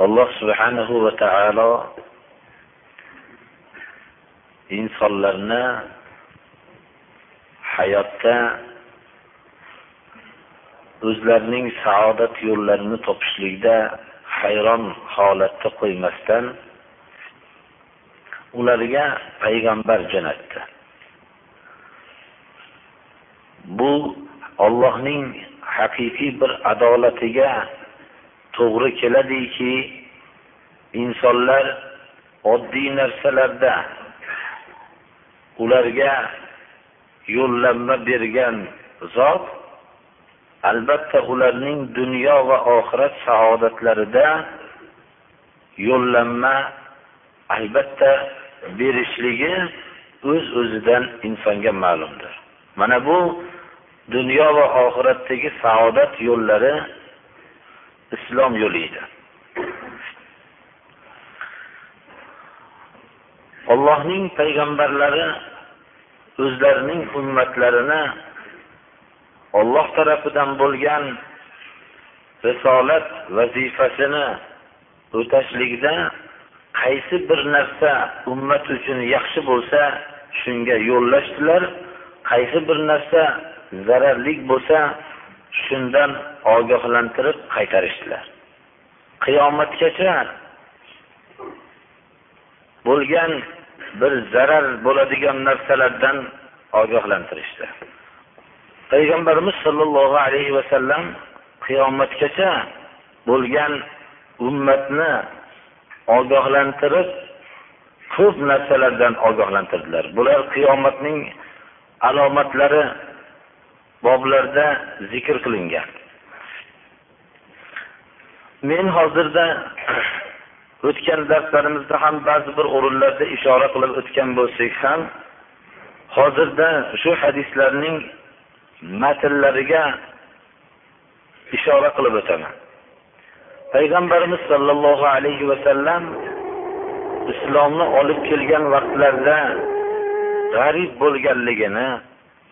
Alloh subhanahu va taolo insonlarni hayotda o'zlarining saodat yo'llarini topishlikda hayron holatda qo'ymasdan ularga payg'ambar jo'natdi. Bu ollohning haqiqiy bir adolatiga to'g'ri keladiki insonlar oddiy narsalarda ularga yo'llanma bergan zot albatta ularning dunyo va oxirat saodatlarida yo'llanma albatta berishligi o'z öz o'zidan insonga ma'lumdir. Mana bu dunyo va oxiratdagi saodat yo'llari islom yo'li edi. Ollohning payg'ambarlari o'zlarining ummatlarini olloh tarafidan bo'lgan risolat vazifasini o'tashlikda qaysi bir narsa ummat uchun yaxshi bo'lsa shunga yo'llashdilar. Qaysi bir narsa zararli bo'lsa shundan ogohlantirib qaytarishdilar. Qiyomatgacha bo'lgan bir zarar bo'ladigan narsalardan ogohlantirishdi. Payg'ambarimiz sollallohu alayhi vasallam qiyomatgacha bo'lgan ummatni ogohlantirib ko'p narsalardan ogohlantirdilar. Bular qiyomatning alomatlari boblarda zikr qilingan. Men hozirda o'tgan darslarimizda ham ba'zi bir o'rinlarda ishora qilib o'tgan bo'lsak ham hozirda shu hadislarning matnlariga ishora qilib o'taman. Payg'ambarimiz sollallohu alayhi vasallam islomni olib kelgan vaqtlarida g'arib bo'lganligini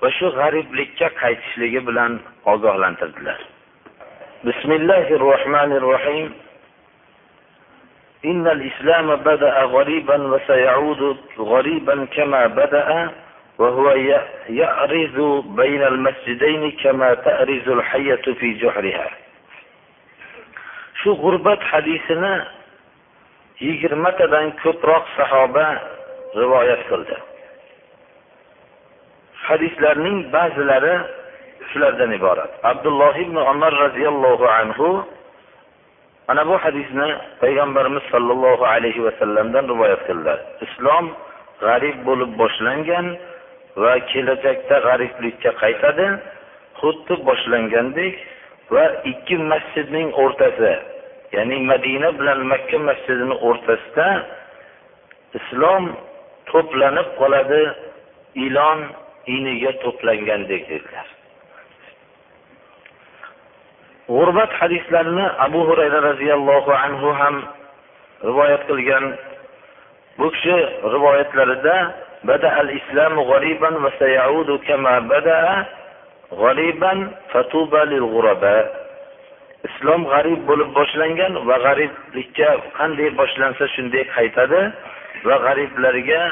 va shu g'ariblikka qaytishligi bilan ogohlantirdilar. Bismillahi rohmanir rohim إن الإسلام بدأ غريبا وسيعود غريبا كما بدأ وهو يأرز بين المسجدين كما تأرز الحية في جحرها shu g'urbat hadisini yigirmatadan ko'proq sahoba rivoyat qildi hadislarning ba'zilari shulardan iborat abdulloh ibn umar roziyallohu anhu mana bu hadisni payg'ambarimiz sollallohu alayhi vasallamdan rivoyat qildilar. Islom g'arib bo'lib boshlangan va kelajakda g'ariblikka qaytadi xuddi boshlangandek va ikki masjidning o'rtasi ya'ni madina bilan makka masjidini o'rtasida islom to'planib qoladi ilon iniga to'plangandek dedilar. G'urbat hadislarini abu hurayra roziyallohu anhu ham rivoyat qilgan. Bu kishi rivoyatlarida bada al islamu g'ariban va sayaudu kama bada g'ariban fatuba lil g'uraba islom g'arib bo'lib boshlangan va g'ariblikka qanday boshlansa shunday qaytadi va g'ariblarga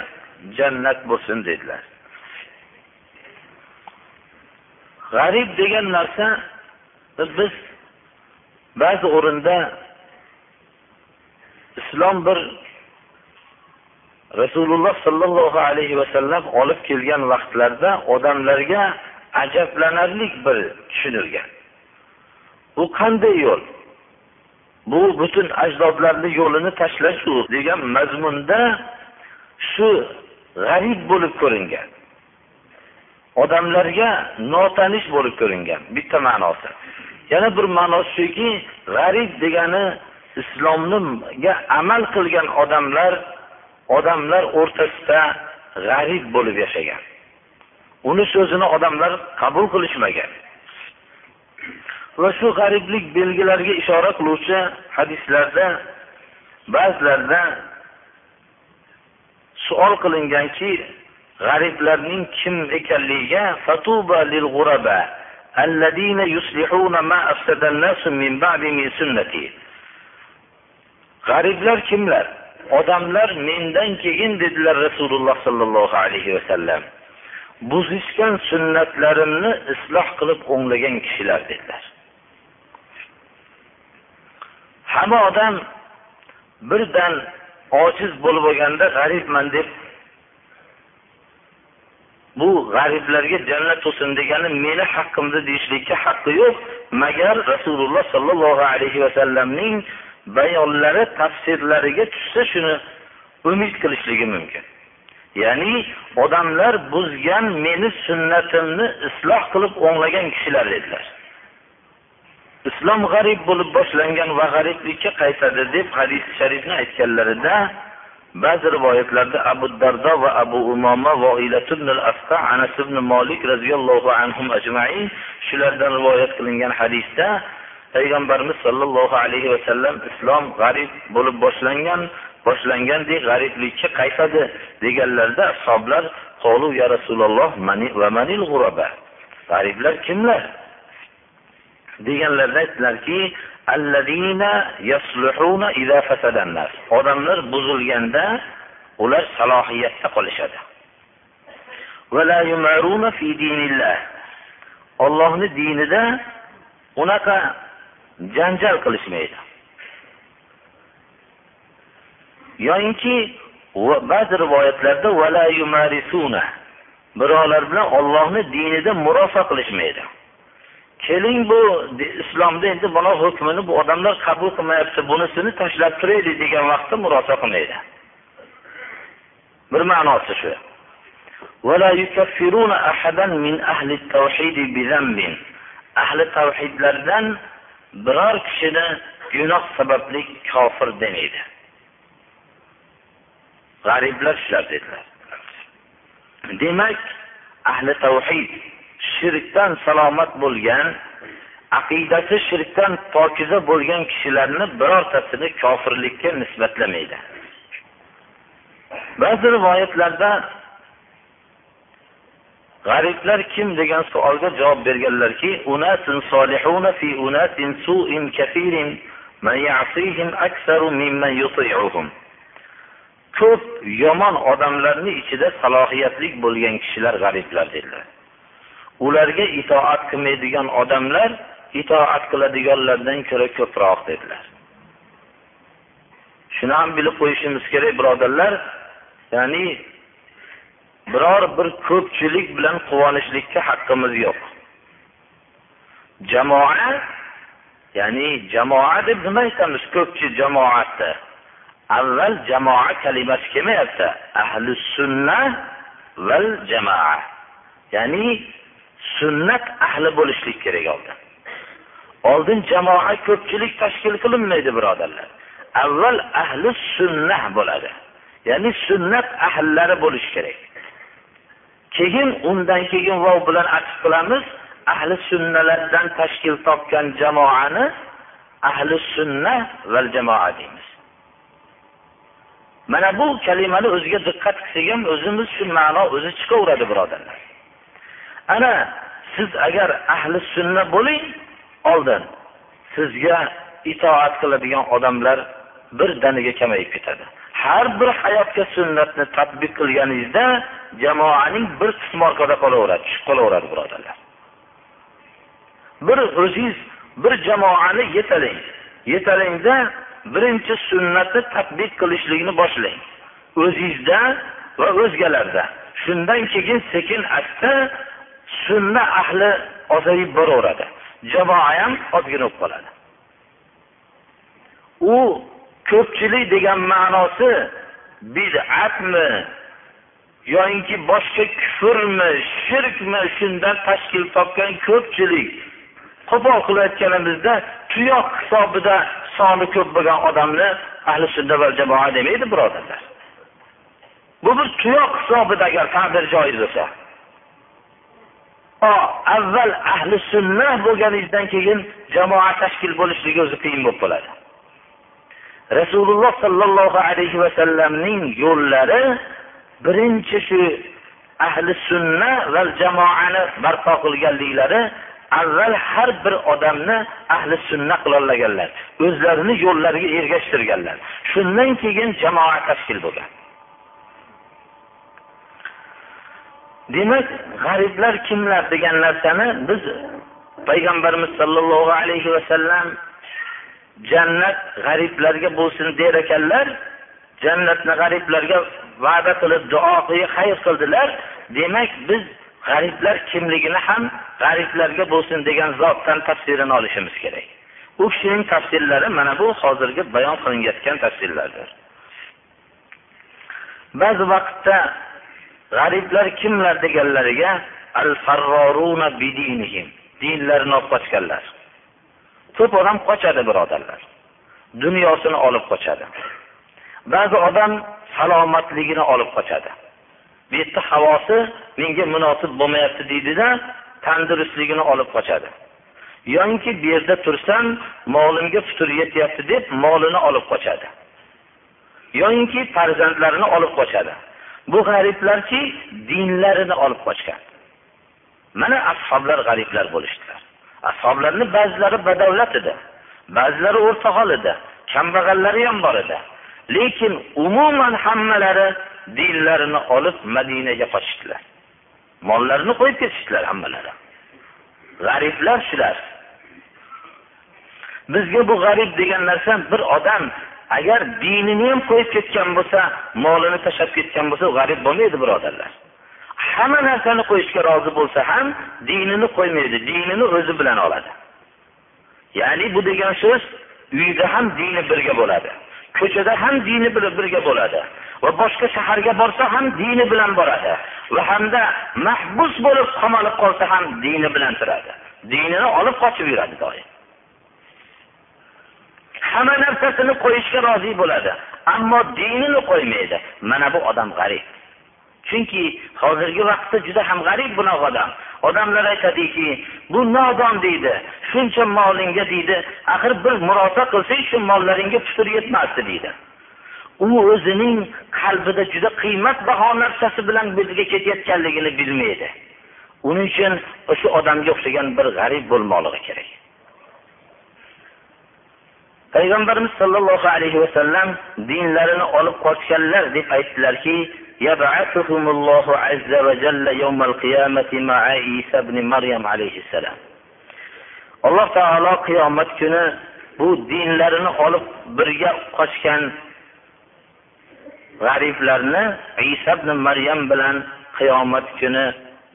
jannat bo'lsin dedilar. G'arib degan narsa biz ba'zi o'rinda islom bir rasululloh sollallohu alayhi vasallam olib kelgan vaqtlarda odamlarga ajablanarlik bir tushunilgan. Bu qanday yo'l? Bu butun ajdodlarni yo'lini tashlash degan mazmunda shu g'arib bo'lib ko'ringan. Odamlarga notanish bo'lib ko'ringan bitta ma'nosi. Yana bir ma'nosi shuki g'arib degani islomniga amal qilgan odamlar odamlar o'rtasida g'arib bo'lib yashagan. Uni so'zini odamlar qabul qilishmagan. Va shu g'ariblik belgilariga ishora qiluvchi hadislarda ba'zilarda suol qilinganki g'ariblarning kim ekanligiga fatuba lil g'uraba الذين yuslihuna ma afsada nas min ba'di min sunnati g'ariblar kimlar? Odamlar mendan keyin dedilar rasululloh sollallohu alayhi vasallam buzishgan sunnatlarimni isloh qilib o'nglagan kishilar dedilar. Hamma odam birdan ojiz bo'lib olganda g'aribman deb bu g'ariblarga jannat bo'lsin degani meni haqqimda deyishlikka haqqi yo'q. Magar rasululloh sollallohu alayhi vasallamning bayonlari tafsirlariga tushsa shuni umid qilishligi mumkin. Ya'ni odamlar buzgan meni sunnatimni isloh qilib o'nglagan kishilar dedilar. Islom g'arib bo'lib boshlangan va g'ariblikka qaytadi deb hadis sharifni aytganlarida ba'zi rivoyatlarda abu dardo va abu umoma ibn asqa anas ibn molik roziyallohu anhum ajmain shulardan rivoyat qilingan hadisda payg'ambarimiz sollallohu alayhi vasallam islom g'arib bo'lib boshlangan boshlangandek g'ariblikka qaytadi deganlarda ashoblar qolu ya rasululloh mani va manil g'uraba g'ariblar kimlar? deganlarida aytdilarki odamlar buzilganda ular salohiyatda qolishadi. ollohni dinida unaqa janjal qilishmaydi. Yoyinki ba'zi rivoyatlarda birovlar bilan ollohni dinida murosa qilishmaydi. Keling bu islomda endi mana hukmini bu odamlar qabul qilmayapti bunisini tashlab turaylik degan vaqtda murosa qilmaydi. Bir ma'nosi shu. Ahli tavhidlardan biror kishini gunoh sababli kofir demaydi. G'ariblar shular dedilar. Demak ahli tavhid shirkdan salomat bo'lgan aqidasi shirkdan pokiza bo'lgan kishilarni birortasini kofirlikka nisbatlamaydi. Ba'zi rivoyatlarda g'ariblar kim degan savolga javob berganlarki unasun solihuna fi unasin su'in kafirin man ya'sihim mimman yuti'uhum. Ko'p yomon odamlarni ichida salohiyatli bo'lgan kishilar g'ariblar dedilar. Ularga itoat qilmaydigan odamlar itoat qiladiganlardan ko'ra ko'proq dedilar. Shuni ham bilib qo'yishimiz kerak birodarlar. Ya'ni biror bir ko'pchilik bilan quvonishlikka haqqimiz yo'q. Jamoa ya'ni jamoa deb nima aytamiz? Ko'pchi jamoatni avval jamoa kalimasi kelmayapti. Ahli sunna val jamoa. Ya'ni sunnat ahli bo'lishlik kerak oldin oldin jamoa ko'pchilik tashkil qilinmaydi birodarlar. Avval ahli sunnah bo'ladi. Ya'ni sunnat ahllari bo'lishi kerak. Keyin undan keyin vov bilan atf qilamiz ahli sunnalardan tashkil topgan jamoani ahli sunna val jamoa deymiz. Mana bu kalimani o'ziga diqqat qilsak ham o'zimiz shu ma'no o'zi chiqaveradi birodarlar. Ana siz agar ahli sunna bo'ling oldin sizga itoat qiladigan odamlar birdaniga kamayib ketadi. Har bir hayotga sunnatni tadbiq qilganingizda jamoaning bir qismi orqada qolaveradi tushib qolaveradi birodarlar. Bir o'zingiz bir jamoani yetalang yetalangda birinchi sunnatni tadbiq qilishlikni boshlang. O'zingizda va o'zgalarda. Shundan keyin sekin asta sunna ahli ozayib boraveradi. Jamoa ham ozgina bo'lib qoladi. U ko'pchilik degan ma'nosi bid'atmi yoyinki boshqa kufrmi shirkmi shundan tashkil topgan ko'pchilik qo'pol qilayotganimizda tuyoq hisobida soni ko'p bo'lgan odamni ahli sunna va jamoa demaydi birodarlar. Bu bir tuyoq hisobida agar ta'bir joiz bo'lsa. Avval ahli sunna bo'lganingizdan keyin jamoa tashkil bo'lishligi o'zi qiyin bo'lib qoladi. Rasululloh sollallohu alayhi vasallamning yo'llari birinchi shu ahli sunna va jamoani barpo qilganliklari avval har bir odamni ahli sunna qilolmaganlar o'zlarini yo'llariga ergashtirganlar. Shundan keyin jamoa tashkil bo'lgan. Demak g'ariblar kimlar degan narsani biz payg'ambarimiz sollallohu alayhi vasallam jannat g'ariblarga bo'lsin der ekanlar jannatni g'ariblarga va'da qilib duo qilib xayr qildilar. Demak biz g'ariblar kimligini ham g'ariblarga bo'lsin degan zotdan tafsirini olishimiz kerak. U kishining tafsirlari mana bu hozirgi bayon qilinayotgan tafsirlardir. Ba'zi vaqtda g'ariblar kimlar deganlariga al farroruna bidinihim dinlarini olib qochganlar. Ko'p odam qochadi birodarlar. Dunyosini olib qochadi. Ba'zi odam salomatligini olib qochadi. Bu yerda havosi menga munosib bo'lmayapti deydida tandurustligini olib qochadi. Yoinki bu yerda tursam molimga putur yetyapti deb molini olib qochadi. Yoinki farzandlarini olib qochadi. Bu g'ariblarki dinlarini olib qochgan. Mana ashoblar g'ariblar bo'lishdilar. Ashoblarni ba'zilari badavlat edi ba'zilari o'rta hol edi kambag'allari ham bor edi. Lekin umuman hammalari dinlarini olib madinaga qochishdilar. Mollarini qo'yib ketishdilar hammalari. G'ariblar shular. Bizga bu g'arib degan narsa bir odam agar dinini ham qo'yib ketgan bo'lsa molini tashlab ketgan bo'lsa g'arib bo'lmaydi birodarlar. Hamma narsani qo'yishga rozi bo'lsa ham dinini qo'ymaydi dinini o'zi bilan oladi. Ya'ni bu degan so'z uyda ham dini birga bo'ladi. Ko'chada ham dini birga bo'ladi. Va boshqa shaharga borsa ham dini bilan boradi. Va hamda mahbus bo'lib qamalib qolsa ham dini bilan turadi. Dinini olib qochib yuradi doim. Hamma narsasini qo'yishga rozi bo'ladi. Ammo dinini qo'ymaydi. Mana bu odam g'arib. Chunki hozirgi vaqtda juda ham g'arib bunaqa odam. Odamlar aytadiki bu nodon deydi shuncha molingga deydi axir bir murosa qilsang shu mollaringga putur yetmasdi deydi. U o'zining qalbida juda qiymatbaho narsasi bilan bizga ketayotganligini bilmaydi. Uning uchun o'sha odamga o'xshagan bir g'arib bo'lmoqligi kerak. payg'ambarimiz sollallohu alayhi vasallam dinlarini olib qochganlar deb aytdilarki alloh taolo qiyomat kuni bu dinlarini olib birga qochgan g'ariblarni Isa ibn Maryam bilan qiyomat kuni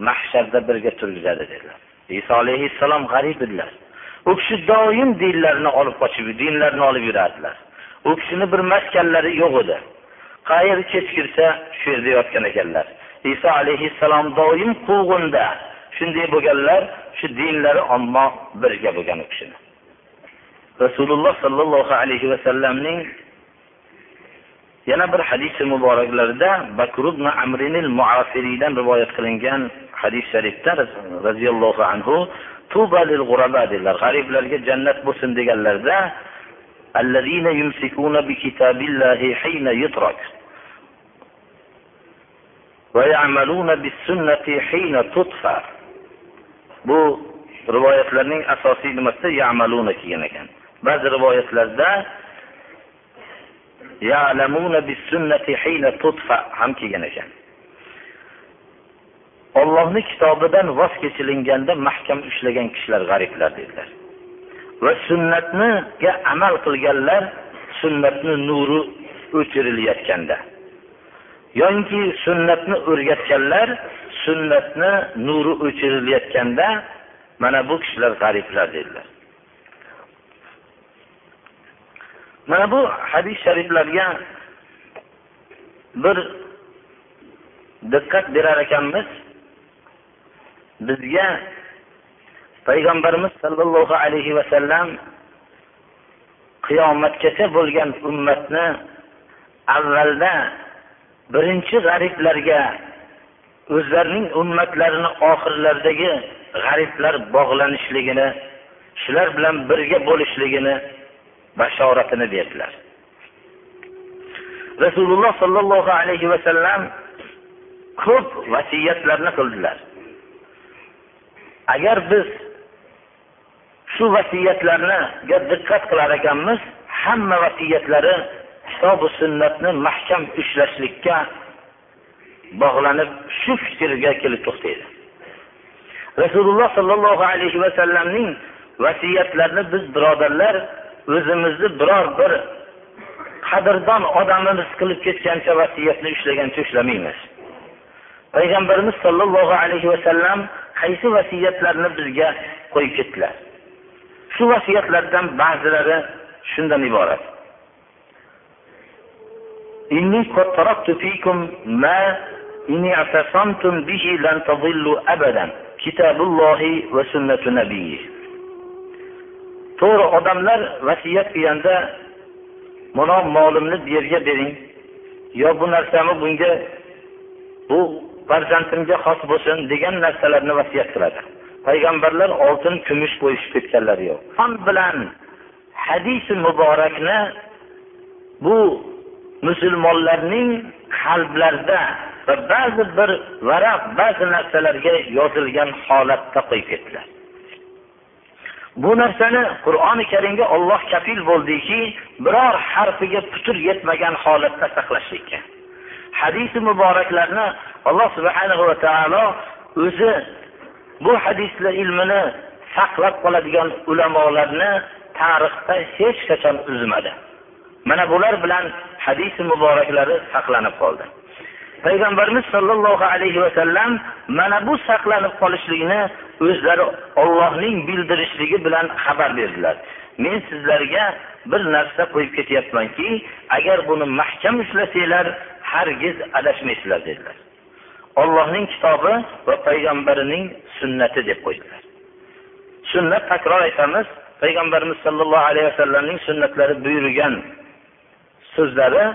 mahsharda birga turgizadi dedilar. Iso alayhissalom g'arib edilar. U kishi doim dinlarini olib qochib dinlarini olib yurardilar. U kishini bir maskanlari yo'q edi. Qayer kech kirsa shu yerda yotgan ekanlar. Iso alayhissalom doim quvg'inda. Shunday bo'lganlar shu dinlari ammo birga bo'lgan u kishini. Rasululloh sollallohu alayhi vasallamning yana bir hadisi muboraklarida bakr ibn amrinil muafiriydan rivoyat qilingan hadis sharifda roziyallohu anhu tuba lil dedilar. G'ariblarga jannat bo'lsin deganlarda allazina yumsikuna bi kitabillahi hina yutrak va ya'maluna bis sunnati hina tutfa. Bu rivoyatlarning asosiy nimasida yamaluna kelgan ekan. Ba'zi rivoyatlarda yalamuna bis sunnati hina tutfa ham kelgan ekan. Allohning kitobidan voz kechilinganda mahkam ushlagan kishilar g'ariblar dedilar. Va sunnatniga amal qilganlar sunnatni nuri o'chirilayotganda. Yoinki sunnatni o'rgatganlar sunnatni nuri o'chirilayotganda mana bu kishilar g'ariblar dedilar. Mana bu hadis shariflarga bir diqqat berar ekanmiz. Bizga payg'ambarimiz sollallohu alayhi vasallam qiyomatgacha bo'lgan ummatni avvalda birinchi g'ariblarga o'zlarining ummatlarini oxirlaridagi g'ariblar bog'lanishligini shular bilan birga bo'lishligini bashoratini berdilar. Rasululloh sollallohu alayhi vasallam ko'p vasiyatlarni qildilar. Agar biz shu vasiyatlarga diqqat qilar ekanmiz hamma vasiyatlari kitobi sunnatni mahkam ushlashlikka bog'lanib shu fikrga kelib to'xtaydi. Rasululloh sollallohu alayhi vasallamning vasiyatlarini biz birodarlar o'zimizni biror bir qadrdon odamimiz qilib ketgancha vasiyatni ushlagancha ushlamaymiz. Payg'ambarimiz sollallohu alayhi vasallam qaysi vasiyatlarni bizga qo'yib ketdilar shu vasiyatlardan ba'zilari shundan iborat إني قد تركت فيكم ما إن اعتصمتم به لن تضلوا أبدا كتاب الله وسنة نبيه to'g'ri odamlar vasiyat qilganda mana molimni bu yerga bering yo bu narsani bunga bu farzandimga xos bo'lsin degan narsalarni vasiyat qiladi. Payg'ambarlar oltin kumush qo'yishib ketganlari yo'q. Qon bilan hadisi muborakni bu musulmonlarning qalblarida va ba'zi bir varaq ba'zi narsalarga yozilgan holatda qo'yib ketdilar. Bu narsani qur'oni karimga olloh kafil bo'ldiki biror harfiga putur yetmagan holatda saqlashlikka hadisi muboraklarni alloh subhanahu va taolo o'zi bu hadislar ilmini saqlab qoladigan ulamolarni tarixda hech qachon uzmadi. Mana bular bilan hadisi muboraklari saqlanib qoldi. Payg'ambarimiz sollallohu alayhi vasallam mana bu saqlanib qolishligini o'zlari ollohning bildirishligi bilan xabar berdilar. Men sizlarga bir narsa qo'yib ketyapmanki agar buni mahkam ushlasanglar hargiz adashmaysizlar dedilar. Ollohning kitobi va payg'ambarining sunnati deb qo'ydilar. Sunnat takror aytamiz payg'ambarimiz sollallohu alayhi vasallamning sunnatlari buyurgan so'zlari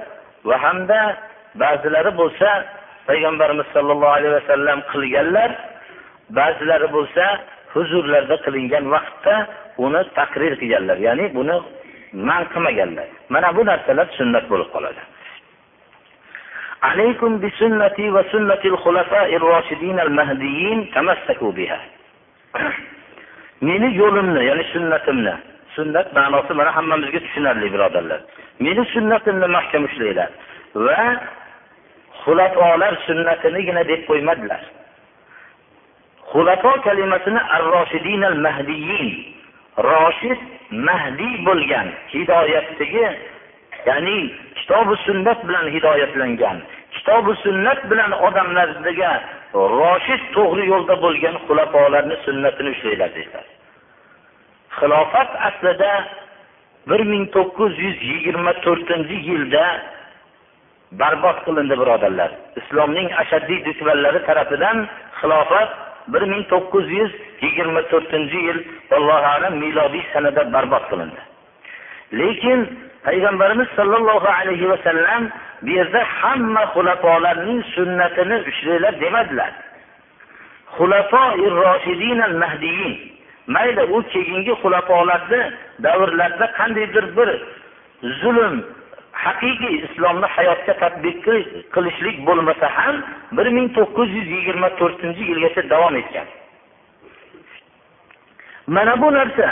va hamda ba'zilari bo'lsa payg'ambarimiz sollallohu alayhi vasallam qilganlar ba'zilari bo'lsa huzurlarda qilingan vaqtda uni taqrir qilganlar ya'ni buni man qilmaganlar. Mana bu narsalar sunnat bo'lib qoladi. alaykum bi sunnati va sunnatil xulafa'ir roshidin al mahdiyin tamassaku biha. Meni yo'limni ya'ni sunnatimni sunnat ma'nosi mana hammamizga tushunarli birodarlar. Meni sunnatimni mahkam ushlanglar va xulafolar sunnatinigina deb qo'ymadilar. Xulafo kalimasini ar roshidin al mahdiyin roshid mahdiy bo'lgan hidoyatdagi ya'ni kitobi sunnat bilan hidoyatlangan kitobi sunnat bilan odamlarga roshid to'g'ri yo'lda bo'lgan xulafolarni sunnatini ushlanglar dedilar xilofat aslida bir ming to'qqiz yuz yigirma to'rtinchi yilda barbod qilindi birodarlar. Islomning ashaddiy dushmanlari tarafidan xilofat bir ming to'qqiz yuz yigirma to'rtinchi yil allohu alam milodiy sanada barbod qilindi. Lekin payg'ambarimiz sollallohu alayhi vasallam bu yerda hamma xulafolarning sunnatini ushlanglar demadilar. Al mahdiyin mayli u keyingi xulafolarni davrlarida qandaydir bir zulm haqiqiy islomni hayotga tadbiq qilishlik bo'lmasa ham bir ming to'qqiz yuz yigirma to'rtinchi yilgacha davom etgan. Mana bu narsa.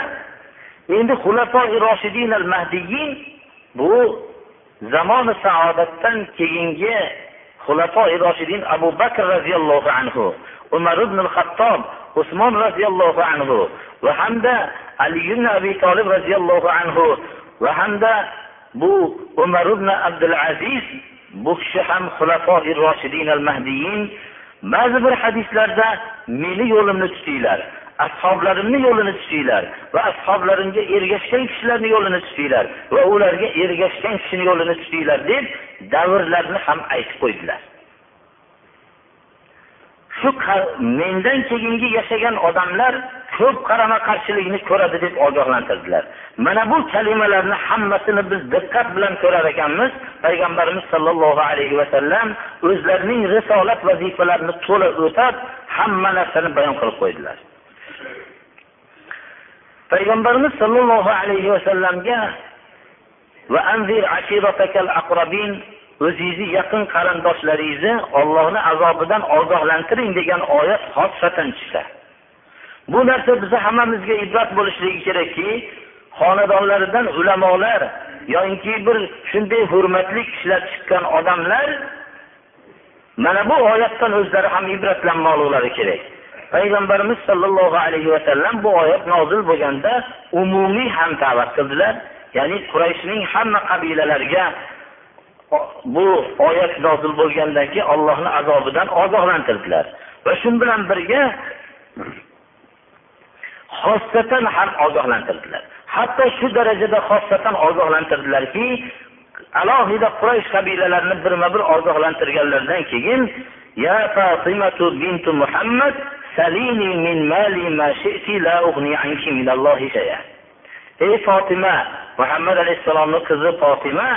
Endi xulafoi roshidin al mahdiyin bu zamoni saodatdan keyingi xulafoi roshidin abu bakr roziyallohu anhu umar ibn hattob usmon roziyallohu anhu va hamda ali ibn abi tolib roziyallohu anhu va hamda bu umar ibn abdul aziz bu kishi ham xulafoi roshidin al mahdiyin ba'zi bir hadislarda meni yo'limni tutinglar. Ashoblarimni yo'lini tutinglar va ashoblarimga ergashgan kishilarni yo'lini tutinglar va ularga ergashgan kishini yo'lini tutinglar deb davrlarni ham aytib qo'ydilar. Shu mendan keyingi yashagan odamlar ko'p qarama qarshilikni ko'radi deb ogohlantirdilar. Mana bu kalimalarni hammasini biz diqqat bilan ko'rar ekanmiz. Payg'ambarimiz sollallohu alayhi vasallam o'zlarining risolat vazifalarini to'la o'tab hamma narsani bayon qilib qo'ydilar. Payg'ambarimiz sollallohu alayhi vasallamga va anzir aqrabin o'zingizni yaqin qarindoshlaringizni ollohni azobidan ogohlantiring degan oyat hodisatan chiqdi. Bu narsa bizni hammamizga ibrat bo'lishligi kerakki xonadonlaridan ulamolar yoinki bir shunday hurmatli kishilar chiqqan odamlar mana bu oyatdan o'zlari ham ibratlanmoqlari kerak. Payg'ambarimiz sollallohu alayhi vasallam bu oyat nozil bo'lganda umumiy ham da'vat qildilar. Ya'ni qurayshning hamma qabilalariga bu oyat nozil bo'lgandan keyin ollohni azobidan ogohlantirdilar. Va shu bilan birga xossatan ham ogohlantirdilar. Hatto shu darajada xossatan ogohlantirdilarki alohida quraysh qabilalarini birma bir ogohlantirganlaridan keyin ya fatimatu bintu muhammad salini min mali ma shi'ti la ughni anki min allohi shay'a. Ey fotima muhammad alayhissalomni qizi fotima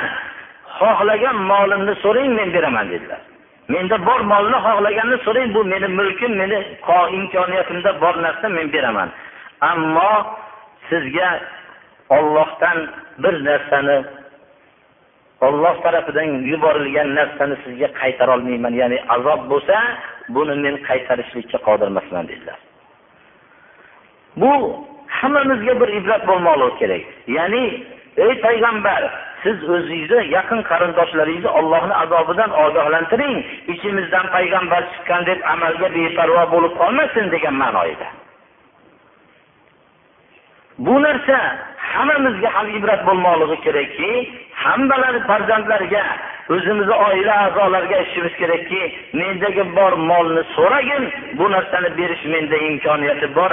xohlagan molimni so'rang men beraman dedilar. Menda bor molni xohlaganini so'rang bu meni mulkim meni imkoniyatimda bor narsa men beraman. Ammo sizga ollohdan bir narsani olloh tarafidan yuborilgan narsani sizga qaytara olmayman ya'ni azob bo'lsa buni men qaytarishlikka qodirmasman dedilar. Bu hammamizga bir ibrat bo'lmoqligi kerak. Ya'ni ey payg'ambar siz o'zingizni yaqin qarindoshlaringizni ollohni azobidan ogohlantiring. Ichimizdan payg'ambar chiqqan deb amalga beparvo bo'lib qolmasin degan ma'noda bu narsa hammamizga ham ibrat bo'lmoqligi kerakki hammalari farzandlarga o'zimizni oila a'zolariga aytishimiz kerakki mendagi bor molni so'ragin bu narsani berish menda imkoniyati bor.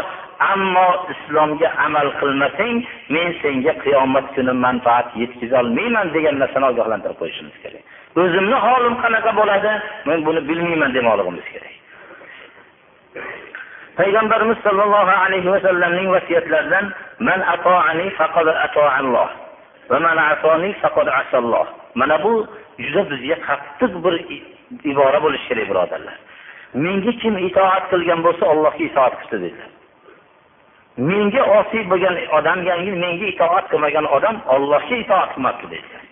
Ammo islomga amal qilmasang men senga qiyomat kuni manfaat yetkazolmayman degan narsani ogohlantirib qo'yishimiz kerak. O'zimni holim qanaqa bo'ladi men buni bilmayman demoqligimiz kerak. Payg'ambarimiz sollallohu alayhi vasallamning vasiyatlaridan man atoani faqad atoalloh faqad asalloh. Mana bu juda bizga qattiq bir ibora bo'lishi kerak birodarlar. Menga kim itoat qilgan bo'lsa allohga itoat qildi dedilar. Menga osiy bo'lgan odam yangi menga itoat qilmagan odam ollohga itoat qilmabdi dedilar.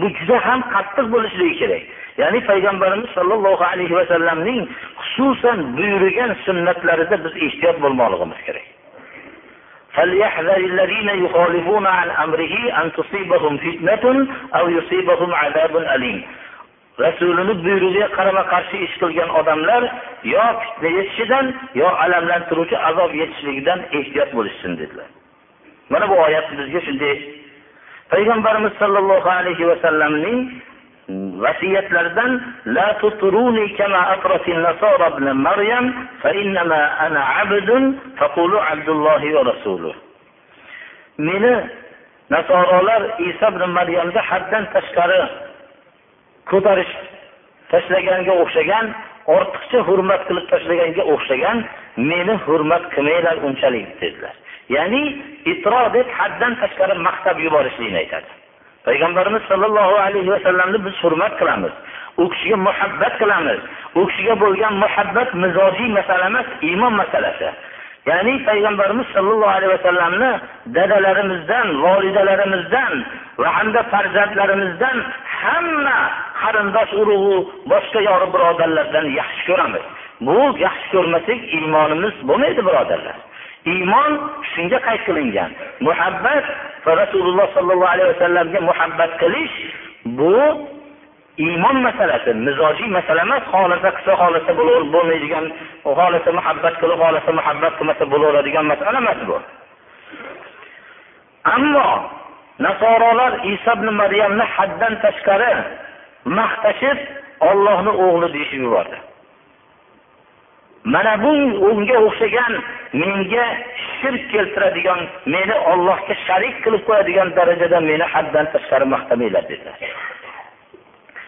Bu juda ham qattiq bo'lishligi kerak. Ya'ni payg'ambarimiz sollallohu alayhi vasallamning xususan buyurgan sunnatlarida biz ehtiyot bo'lmoqligimiz kerak. فليحذر الذين يخالفون عن أمره أن تصيبهم فتنة أو يصيبهم عذاب أليم rasulini buyrug'iga qarama qarshi ish qilgan odamlar yo fitna yetishidan yo alamlantiruvchi azob yetishligidan ehtiyot bo'lishsin dedilar mana bu oyat bizga shunday payg'ambarimiz sollallohu alayhi vasallamning vasiyatlardan la tutruni kama atratin nasara ibn maryam fa innama ana abdun faqulu abdullohi va rasuluh. Meni nasorolar iso ibn maryamga haddan tashqari ko'tarish tashlaganga o'xshagan ortiqcha hurmat qilib tashlaganga o'xshagan meni hurmat qilmanglar unchalik dedilar. Ya'ni itro deb haddan tashqari maqtab yuborishlikni aytadi. Payg'ambarimiz sollallohu alayhi vasallamni biz hurmat qilamiz. U kishiga muhabbat qilamiz. U kishiga bo'lgan muhabbat mizojiy masala emas iymon masalasi. Ya'ni payg'ambarimiz sollallohu alayhi vasallamni dadalarimizdan volidalarimizdan va hamda farzandlarimizdan hamma qarindosh urug'u boshqa yori birodarlardan yaxshi ko'ramiz. Bu yaxshi ko'rmasak iymonimiz bo'lmaydi birodarlar. Iymon shunga qayd qilingan. Muhabbat va rasululloh sollallohu alayhi vasallamga muhabbat qilish bu iymon masalasi mizojiy masala emas xohlasa qilsa xohlasa bo'lmaydigan xohlasa muhabbat qilib xohlasa muhabbat qilmasa bo'laveradigan masala emas bu. Ammo nasorolar iso ibn maryamni haddan tashqari maqtashib ollohni o'g'li deyishib yubordi. Mana bu unga o'xshagan menga shirk keltiradigan meni ollohga sharik qilib qo'yadigan darajada meni haddan tashqari maqtamanglar dedilar.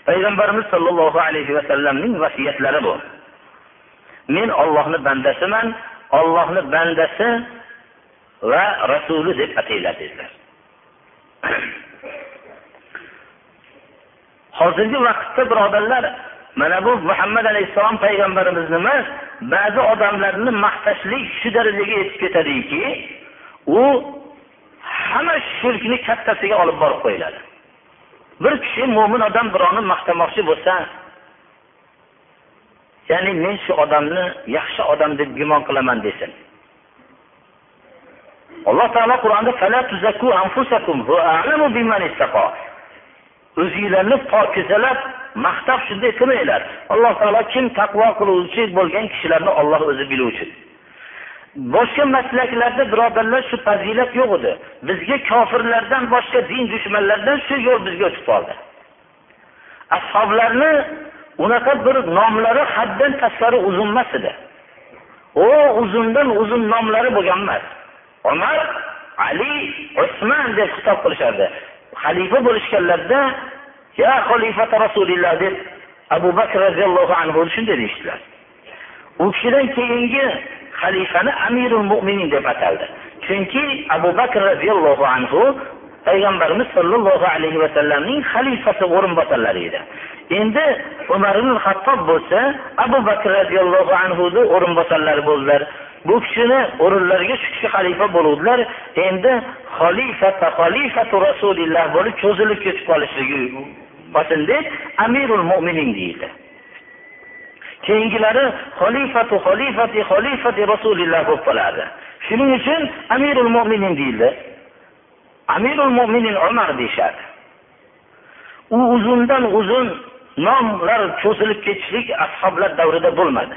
Payg'ambarimiz sollallohu alayhi vasallamning vasiyatlari bu. Men ollohni bandasiman ollohni bandasi va rasuli deb atayladi dedilar. Hozirgi vaqtda birodarlar mana bu muhammad alayhissalom payg'ambarimizni emas ba'zi odamlarni maqtashlik shu darajaga yetib ketadiki u hamma shirkni kattasiga olib borib qo'yiladi. Bir kishi mo'min odam birovni maqtamoqchi bo'lsa ya'ni men shu odamni yaxshi odam deb gumon qilaman desin. Alloh taolo qur'onda o'zinglarni pokizalab maqtab shunday qilmanglar. Alloh taolo kim taqvo qiluvchi bo'lgan kishilarni olloh o'zi biluvchi. Boshqa maslaklarda birodarlar shu fazilat yo'q edi. Bizga kofirlardan boshqa din dushmanlaridan shu yo'l bizga o'tib qoldi. Ashoblarni unaqa bir nomlari haddan tashqari uzun emas edi. U uzundan uzun nomlari bo'lgan emas. Umar ali usmon deb xitob qilishardi. Xalifa bo'lishganlarida ya xalifata rasulilloh deb abu bakr roziyallohu anhu shunday deyishdilar. U kishidan keyingi xalifani amirul mo'minin deb ataldi. Chunki abu bakr roziyallohu anhu payg'ambarimiz sollallohu alayhi vasallamning xalifasi o'rinbosarlari edi. Endi umar ibn hattob bo'lsa abu bakr roziyallohu anhuni o'rinbosarlari bo'ldilar. Bu kishini o'rinlariga shu kishi xalifa bo'luvdilar. Endi xalifata xalifatu rasulilloh bo'lib cho'zilib ketib qolishligi bo'lsin amirul mo'minin deyildi. Keyingilari xolifatu xolifati xolifati rasulilloh bo'lib qoladi shuning uchun amirul mo'minin deyildi. Amirul mo'minin umar deyishadi u uzundan uzun nomlar cho'zilib ketishlik ashoblar davrida bo'lmadi.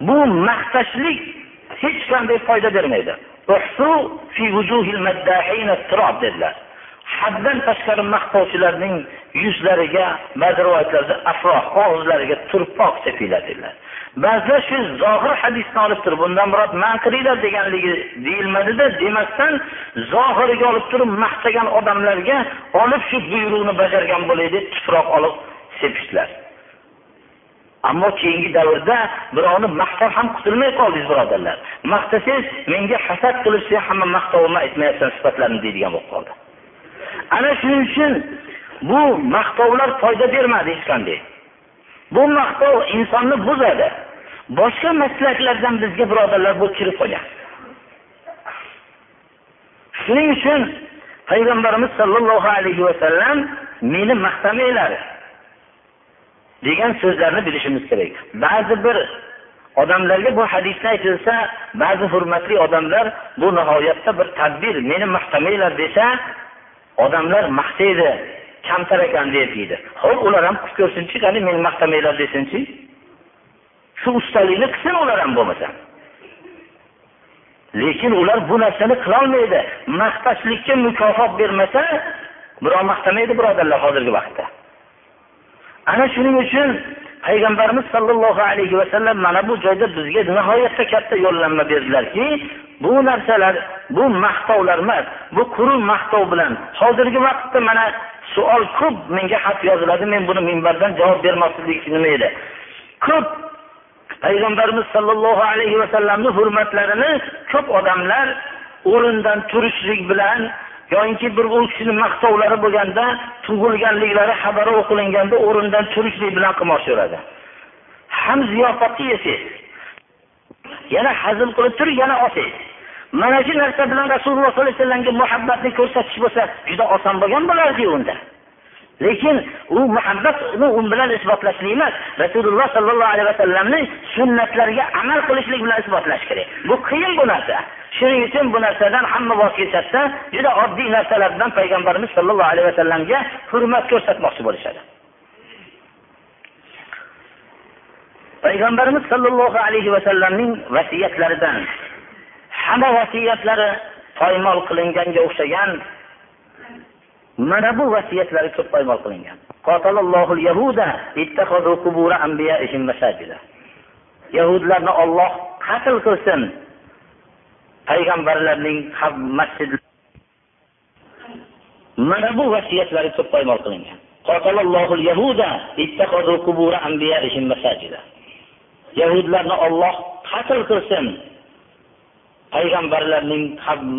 Bu maqtashlik hech qanday foyda bermaydi. Dedilar. Haddan tashqari maqtovchilarning yuzlariga ba'zi rivoyatlarda afroh og'izlariga turpoq sepiladilar ba'zilar shu zohir hadisni olib turib bundan murod man qilinglar deganligi deyilmadida demasdan zohiriga olib turib maqtagan odamlarga olib shu buyruqni bajargan bo'lay deb tuproq olib sepishdilar. Ammo keyingi davrda birovni maqtab ham qutulmay qoldingiz birodarlar. Maqtasangiz menga hasad qilishsa hamma maqtovimni aytmayapsan sifatlarini deydigan bo'lib qoldi. Ana shuning uchun bu maqtovlar foyda bermadi hech qanday bu maqtov insonni buzadi. Boshqa maslaklardan bizga birodarlar bu kirib qolgan. Shuning uchun payg'ambarimiz sollallohu alayhi vasallam meni maqtamanglar degan so'zlarni bilishimiz kerak. Ba'zi bir odamlarga bu hadisni aytilsa ba'zi hurmatli odamlar bu nihoyatda bir tadbir meni maqtamanglar desa odamlar maqtaydi kamtar ekan deb deydi. Ho'p ular ham qilib ko'rsinchi qani meni maqtamanglar desinchi shu ustalikni qilsin ular ham bo'lmasa. Lekin ular bu narsani qilolmaydi. Maqtashlikka mukofot bermasa birov maqtamaydi birodarlar hozirgi vaqtda. Ana shuning uchun payg'ambarimiz sollallohu alayhi vasallam mana bu joyda bizga nihoyatda katta yo'llanma berdilarki bu narsalar bu maqtovlar emas bu quruq maqtov bilan. Hozirgi vaqtda mana savol ko'p menga xat yoziladi men buni minbardan javob bermoqchilik nima edi? Ko'p payg'ambarimiz sollallohu alayhi vasallamni hurmatlarini ko'p odamlar o'rindan turishlik bilan yoyinki bir u kishini maqtovlari bo'lganda tug'ilganliklari xabari o'qilinganda o'rindan turishlik bilan qilmoqchiveradi ham ziyofatni yesangiz yana hazm qilib turib yana olsangiz mana shu narsa bilan rasululloh sollallohu alayhi vasallamga muhabbatni ko'rsatish bo'lsa juda oson bo'lgan bo'lardiyu unda. Lekin u muhabbatni u bilan isbotlashlik emas. Rasululloh sollallohu alayhi vasallamni sunnatlariga amal qilishlik bilan isbotlash kerak. Bu qiyin bu narsa. Shuning uchun bu narsadan hamma voz kechadida juda oddiy narsalar bilan payg'ambarimiz sollallohu alayhi vasallamga hurmat ko'rsatmoqchi bo'lishadi. Payg'ambarimiz sollallohu alayhi vasallamning vasiyatlaridan hamma vasiyatlari poymol qilinganga o'xshagan mana bu vasiyatlari ko'p poymol qilingan. Yahudlarni olloh qatl qilsin. Payg'ambarlarning masjid mana bu vasiyatlari ko'p poymol qilingan. Yahudlarni olloh qatl qilsin. Payg'ambarlarning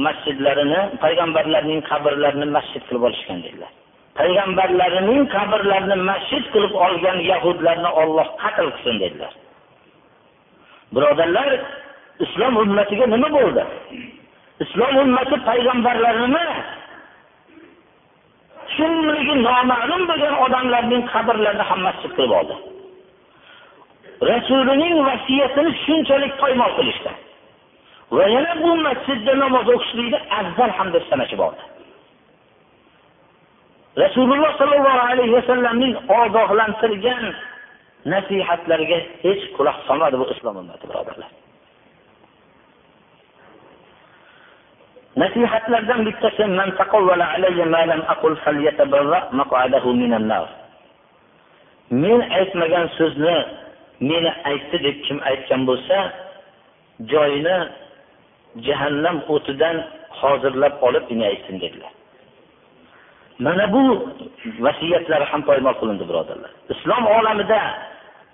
masjidlarini payg'ambarlarning qabrlarini masjid qilib olishgan dedilar. Payg'ambarlarining qabrlarini masjid qilib olgan yahudlarni olloh qatl qilsin dedilar. Birodarlar islom ummatiga nima bo'ldi? Islom ummati payg'ambarlarini kimligi noma'lum bo'lgan odamlarning qabrlarini ham masjid qilib oldi. Rasulining vasiyatini shunchalik poymol qilishdi. Va yana bu masjidda namoz o'qishlikni afzal hamda sanashi bordi rasululloh sollallohu alayhi vasallamning ogohlantirgan nasihatlariga hech quloq solmadi bu islom ummati birodarlar. Nasihatlardan bittasi man taqawvala alayya ma lam aqul falyatabarra maq'adahu minan nar. Men aytmagan so'zni meni aytdi deb kim aytgan bo'lsa joyini jahannam o'tidan hozirlab olib meni aytsin dedilar. Mana bu vasiyatlar ham poymol qilindi birodarlar. Islom olamida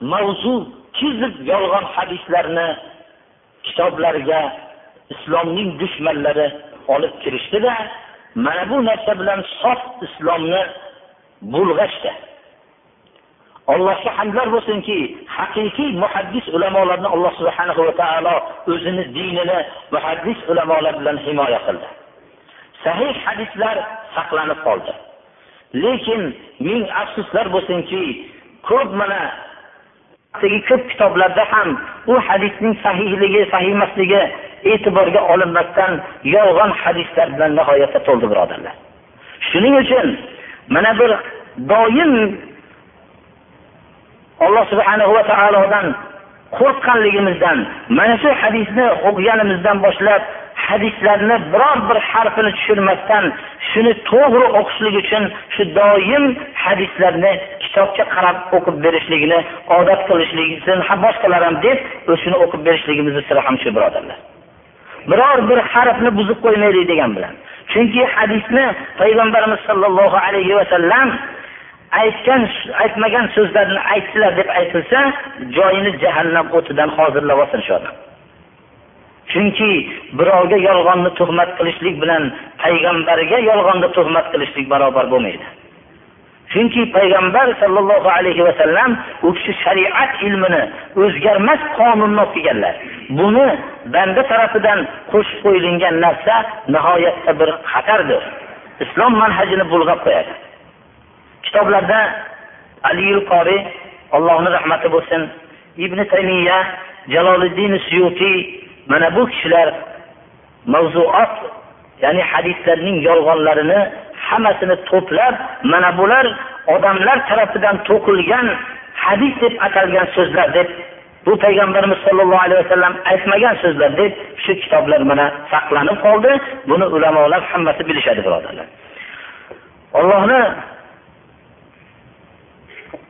mavzu kizib yolg'on hadislarni kitoblarga islomning dushmanlari olib kirishdida mana bu narsa bilan sof islomni bulg'ashdi. Allohga hamdlar bo'lsinki haqiqiy muhaddis ulamolarni alloh subhanahu va taolo o'zini dinini muhaddis ulamolar bilan himoya qildi. Sahih hadislar saqlanib qoldi. Lekin ming afsuslar bo'lsinki ko'p mana ko'p kitoblarda ham u hadisning sahihligi sahih emasligi e'tiborga olinmasdan yolg'on hadislar bilan nihoyatda to'ldi birodarlar. Shuning uchun mana bir doim alloh subhanahu va taolodan qo'rqqanligimizdan mana shu hadisni o'qiganimizdan boshlab hadislarni biror bir harfini tushirmasdan shuni to'g'ri o'qishlik uchun shu doim hadislarni kitobga qarab o'qib berishligini odat qilishligini boshqalar ham deb o'shani o'qib berishligimizni siri ham shu birodarlar. Biror bir harfni buzib qo'ymaylik degan bilan. Chunki hadisni payg'ambarimiz sollallohu alayhi vasallam aytgan aytmagan so'zlarini aytdilar deb aytilsa joyini jahannam o'tidan hozirlab olsin shu odam. Chunki birovga yolg'onni tuhmat qilishlik bilan payg'ambarga yolg'onni tuhmat qilishlik barobar bo'lmaydi. Chunki payg'ambar sollallohu alayhi vasallam u kishi shariat ilmini o'zgarmas qonunni olib kelganlar. Buni banda tarafidan qo'shib qo'yilgan narsa nihoyatda bir xatardir. Islom manhajini bulg'ab qo'yadi. Kitoblarda aliyul qori allohni rahmati bo'lsin ibn taymiya jaloliddin suyutiy mana bu kishilar mavzuot ya'ni hadislarning yolg'onlarini hammasini to'plab mana bular odamlar tarafidan to'qilgan hadis deb atalgan so'zlar deb bu payg'ambarimiz sollallohu alayhi vasallam aytmagan so'zlar deb shu kitoblar mana saqlanib qoldi. Buni ulamolar hammasi bilishadi birodarlar. Allohni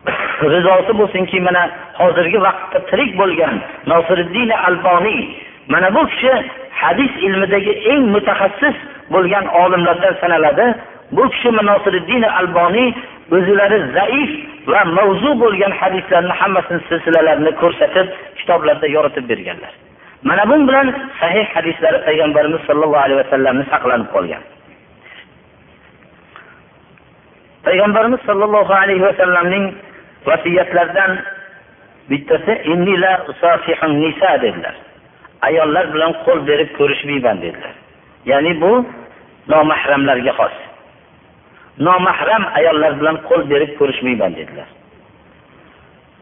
rizosi bo'lsinki mana hozirgi vaqtda tirik bo'lgan nosiriddin alboniy mana bu kishi hadis ilmidagi eng mutaxassis bo'lgan olimlardan sanaladi. Bu kishi nosiriddin alboniy o'zilari zaif va mavzu bo'lgan hadislarni hammasini silsilalarini ko'rsatib kitoblarda yoritib berganlar. Mana bu bilan sahih hadislari payg'ambarimiz sollallohu alayhi vasallamni saqlanib qolgan. Payg'ambarimiz sollallohu alayhi vasallamning vasiyatlardan bittasi dedilar. Ayollar bilan qo'l berib ko'rishmayman dedilar. Ya'ni bu nomahramlarga xos. Nomahram ayollar bilan qo'l berib ko'rishmayman dedilar.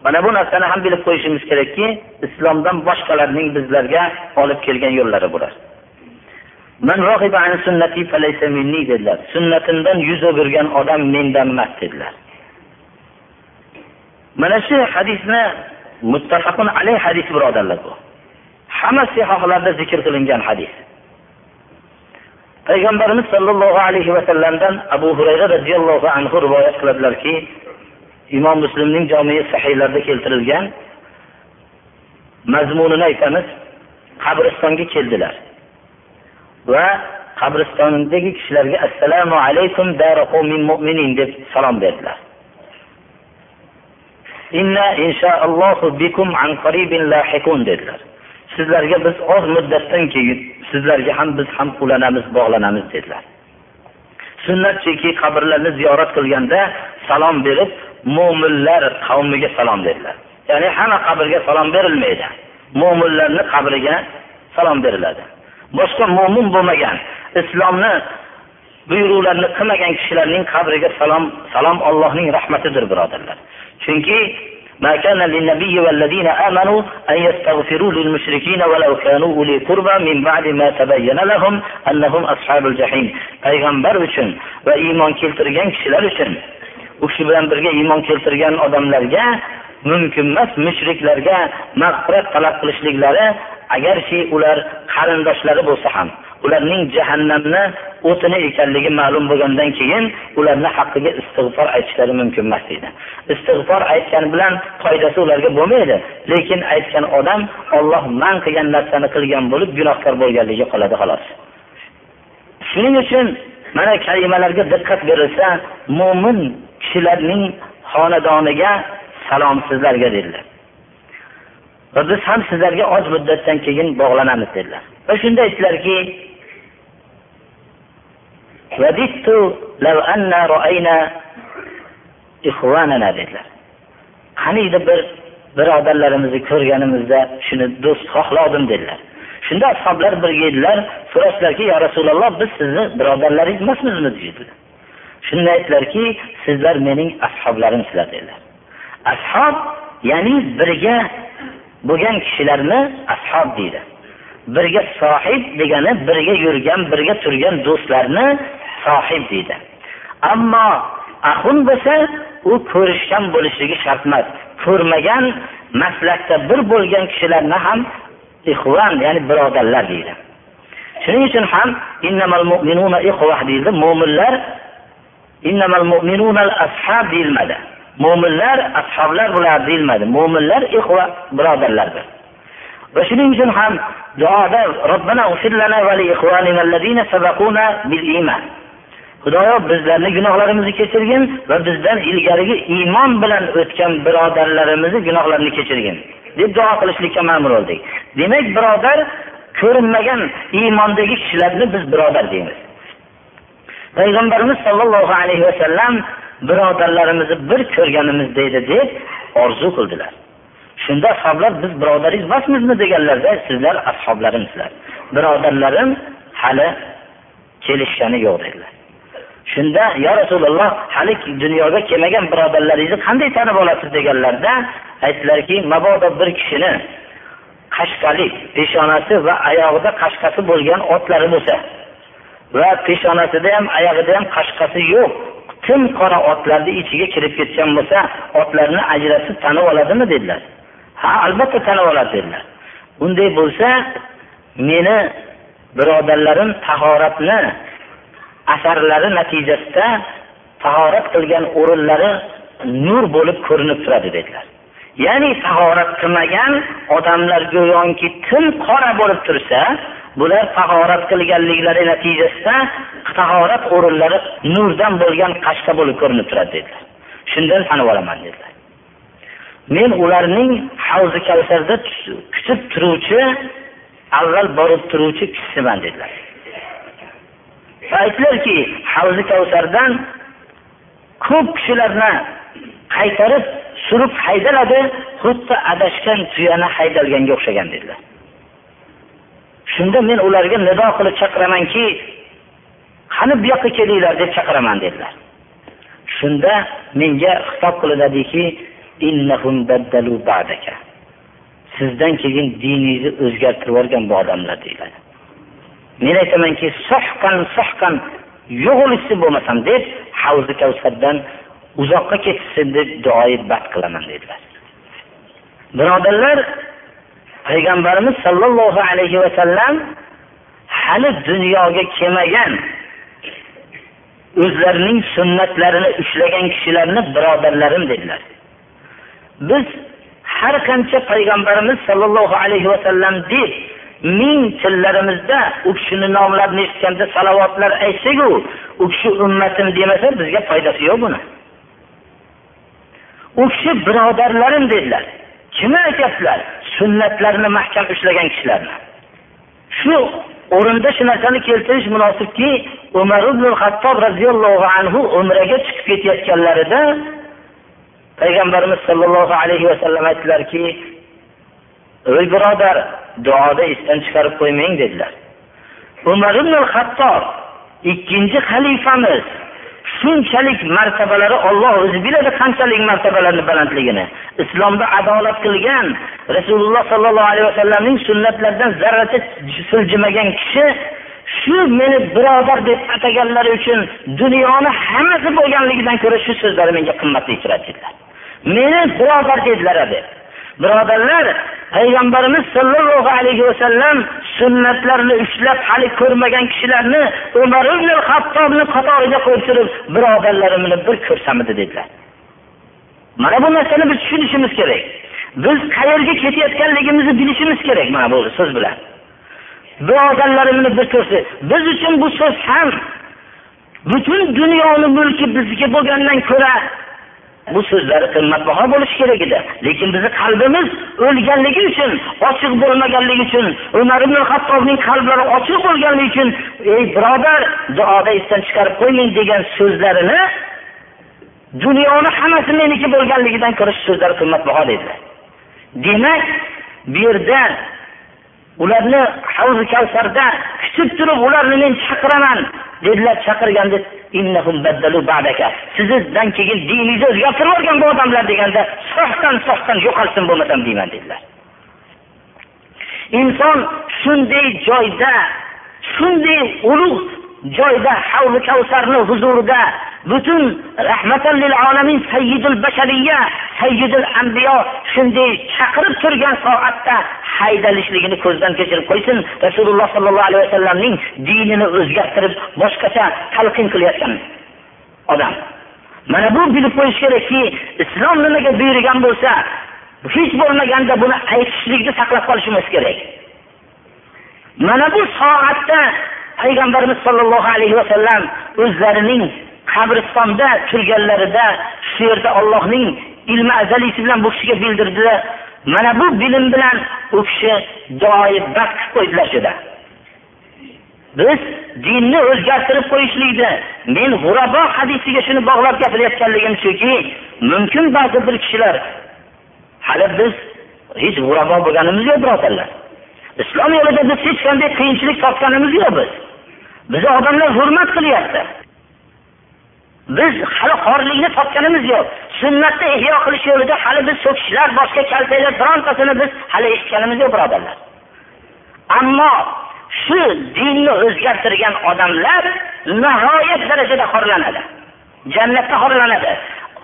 Mana bu narsani ham bilib qo'yishimiz kerakki islomdan boshqalarning bizlarga olib kelgan yo'llari bular. Dedilar. Sunnatimdan yuz o'girgan odam mendan emas dedilar. Mana shu hadisni muttafaqun alayh hadis birodarlar bu. Hamma sihohlarda zikr qilingan hadis. Payg'ambarimiz sollallohu alayhi vasallamdan abu hurayra roziyallohu anhu rivoyat qiladilarki imom muslimning jomii sahiylarida keltirilgan mazmunini aytamiz qabristonga keldilar. Va qabristondagi kishilarga assalomu alaykum mu'minin deb salom berdilar. Inna inshaallohu bikum an qaribin lahiqun dedilar. Sizlarga biz oz muddatdan keyin sizlarga ham biz ham ulanamiz bog'lanamiz dedilar. Sunnatchiki qabrlarni ziyorat qilganda salom berib mo'minlar qavmiga salom dedilar. Ya'ni hamma qabrga salom berilmaydi. Mo'minlarni qabriga salom beriladi. Boshqa mo'min bo'lmagan islomni buyruqlarini qilmagan kishilarning qabriga salom salom Allohning rahmatidir birodarlar. chunki ما كان للنبي والذين آمنوا أن يستغفروا للمشركين ولو كانوا أولي قربى من بعد ما تبين لهم أنهم أصحاب الجحيم payg'ambar uchun va iymon keltirgan kishilar uchun u kishi bilan birga iymon keltirgan odamlarga mumkin emas mushriklarga mag'firat talab qilishliklari agarki ular qarindoshlari bo'lsa ham ularning jahannamni o'tini ekanligi ma'lum bo'lgandan keyin ularni haqqiga istig'for aytishlari mumkin emas deydi. Istig'for aytgani bilan foydasi ularga bo'lmaydi lekin aytgan odam olloh man qilgan narsani qilgan bo'lib gunohkor bo'lganligi qoladi xolos. Shuning uchun mana kalimalarga diqqat berilsa mo'min kishilarning xonadoniga salom sizlarga dedilar va biz ham sizlarga oz muddatdan keyin bog'lanamiz dedilar. Va shunda aytdilarki dedilar. Qaniydi bir birodarlarimizni ko'rganimizda shuni do'st xohladim dedilar. Shunda ashoblar birga edilar so'rashdilarki yo rasululloh biz sizni birodarlaringiz emasmizmi? dedilar shunda aytdilarki sizlar mening ashoblarimsizlar dedilar. Ashob ya'ni birga bo'lgan kishilarni ashob deydi. Birga sohib degani birga yurgan birga turgan do'stlarni sohib deydi. Ammo ahun bo'lsa u ko'rishgan bo'lishligi shart emas. Ko'rmagan maslakda bir bo'lgan kishilarni ham ihvan ya'ni birodarlar deydi. Shuning uchun ham innamal mu'minuna mo'minlar innamal mu'minuna deyilmadi. Mo'minlar ashoblar bular deyilmadi. Mo'minlar ixva birodarlardir. Va shuning uchun ham duoda robbana va li ikhwanina allazina sabaquna bil iymon xudoyo bizlarni gunohlarimizni kechirgin va bizdan ilgarigi iymon bilan o'tgan birodarlarimizni gunohlarini kechirgin deb duo qilishlikka ma'mur bo'ldik demak birodar ko'rinmagan iymondagi kishilarni biz birodar deymiz. Payg'ambarimiz sollallohu alayhi vasallam birodarlarimizni bir ko'rganimiz deydi deb orzu qildilar. Shunda ashoblar biz birodaringiz emasmizmi? deganlarda sizlar ashoblarimsizlar birodarlarim hali kelishgani yo'q dedilar. Shunda yo rasululloh hali dunyoga kelmagan birodarlaringizni qanday tanib olasiz? deganlarda aytdilarki mabodo bir kishini qashqalik peshonasi va oyog'ida qashqasi bo'lgan otlari bo'lsa va peshonasida ham oyog'ida ham qashqasi yo'q tim qora otlarni ichiga kirib ketgan bo'lsa otlarni ajratib tanib oladimi dedilar. Ha albatta tanib oladi dedilar. Unday bo'lsa meni birodarlarim tahoratni asarlari natijasida tahorat qilgan o'rinlari nur bo'lib ko'rinib turadi dedilar. Ya'ni tahorat qilmagan odamlar go'yoki tim qora bo'lib tursa bular tahorat qilganliklari natijasida tahorat o'rinlari nurdan bo'lgan qashqa bo'lib ko'rinib turadi dedilar. Shundan tanib olaman dedilar. Men ularning havzi kavsarda kutib turuvchi avval borib turuvchi kishisiman dedilar. Aytdilarki havzi kavsardan ko'p kishilarni qaytarib surib haydaladi xuddi adashgan tuyani haydalganga o'xshagan dedilar. Shunda men ularga nido qilib chaqiramanki qani bu yoqqa kelinglar deb chaqiraman dedilar. Shunda menga xitob qilinadiki sizdan keyin diningizni o'zgartirib yuborgan bu odamlar deyiladi. Men aytamanki sohqan sohqan yo'g'ilishsin bo'lmasam deb havzi kavsardan uzoqqa ketishsin deb duoyi bad qilaman dedilar. Birodarlar payg'ambarimiz sollallohu alayhi vasallam hali dunyoga kelmagan o'zlarining sunnatlarini ushlagan kishilarni birodarlarim dedilar. Biz har qancha payg'ambarimiz sollallohu alayhi vasallam deb ming tillarimizda u kishini nomlarini eshitganda salavotlar aytsaku u kishi ummatim demasa bizga foydasi yo'q buni. U kishi birodarlarim dedilar. Kimni aytyaptilar? Sunnatlarni mahkam ushlagan kishilarni. Shu o'rinda shu narsani keltirish munosibki umar ibn hattob roziyallohu anhu umraga chiqib ketayotganlarida payg'ambarimiz sollallohu alayhi vasallam aytdilarki ey birodar duoda esdan chiqarib qo'ymang dedilar. Umar ibn hattob ikkinchi xalifamiz shunchalik martabalari olloh o'zi biladi qanchalik martabalarni balandligini. Islomda adolat qilgan rasululloh sollallohu alayhi vasallamning sunnatlaridan zarracha siljimagan kishi shu meni birodar deb ataganlari uchun dunyoni hammasi bo'lganligidan ko'ra shu so'zlari menga qimmatli turadi dedilar. Meni birodar dedilar deb birodarlar payg'ambarimiz sollallohu alayhi vasallam sunnatlarni ushlab hali ko'rmagan kishilarni umar ibn hattobni qatoriga qo'yib turib birodarlarimni bir ko'rsamidi dedilar. Mana bu narsani biz tushunishimiz kerak. Biz qayerga ketayotganligimizni bilishimiz kerak mana bu so'z bilan. Birodarlarimni bir ko'rsa biz uchun bu so'z ham butun dunyoni mulki bizga bo'lgandan ko'ra bu so'zlari qimmatbaho bo'lishi kerak edi. Lekin bizni qalbimiz o'lganligi uchun ochiq bo'lmaganligi uchun umar ibn hattobning qalblari ochiq bo'lganligi uchun ey birodar duoda esdan chiqarib qo'ying degan so'zlarini dunyoni hammasi meniki bo'lganligidan ko'ra shu so'zlar qimmatbaho dedilar demak bu yerda ularni havzi kavsarda kutib turib ularni men chaqiraman dedilar chaqirganda sizdan keyin diningizni o'zgartirib yuborgan bu odamlar deganda soxtan soxtan yo'qolsin bo'lmasam deyman dedilar. Inson shunday joyda shunday ulug' joyda havli kavsarni huzurida butun rahmatan lil alamin sayyidul bashariya sayyidul ambiyo shunday chaqirib turgan soatda haydalishligini ko'zdan kechirib qo'ysin. Rasululloh sollallohu alayhi vasallamning dinini o'zgartirib boshqacha talqin qilayotgan odam. Mana bu bilib qo'yish kerakki islom nimaga buyurgan bo'lsa hech bo'lmaganda buni aytishlikni saqlab qolishimiz kerak. Mana bu soatda payg'ambarimiz sollallohu alayhi vasallam o'zlarining qabristonda turganlarida shu yerda ollohning ilmi azalisi bilan bu kishiga bildirdilar mana bu bilim bilan u kishi duoyi bas qilib qo'ydilar shuda biz dinni o'zgartirib qo'yishlikni men g'urabo hadisiga shuni bog'lab gapirayotganligim shuki mumkin ba'zi bir kishilar hali biz hech g'urabo bo'lganimiz yo'q birodarlar. Islom yo'lida biz hech qanday qiyinchilik topganimiz yo'q biz. Bizni odamlar hurmat qilyapti. Biz hali xorlikni topganimiz yo'q. Sunnatni ihyo qilish yo'lida hali biz so'kishlar boshqa kaltaklar birontasini biz hali eshitganimiz yo'q birodarlar. Ammo shu dinni o'zgartirgan odamlar nihoyat darajada xorlanadi. Jannatda xorlanadi.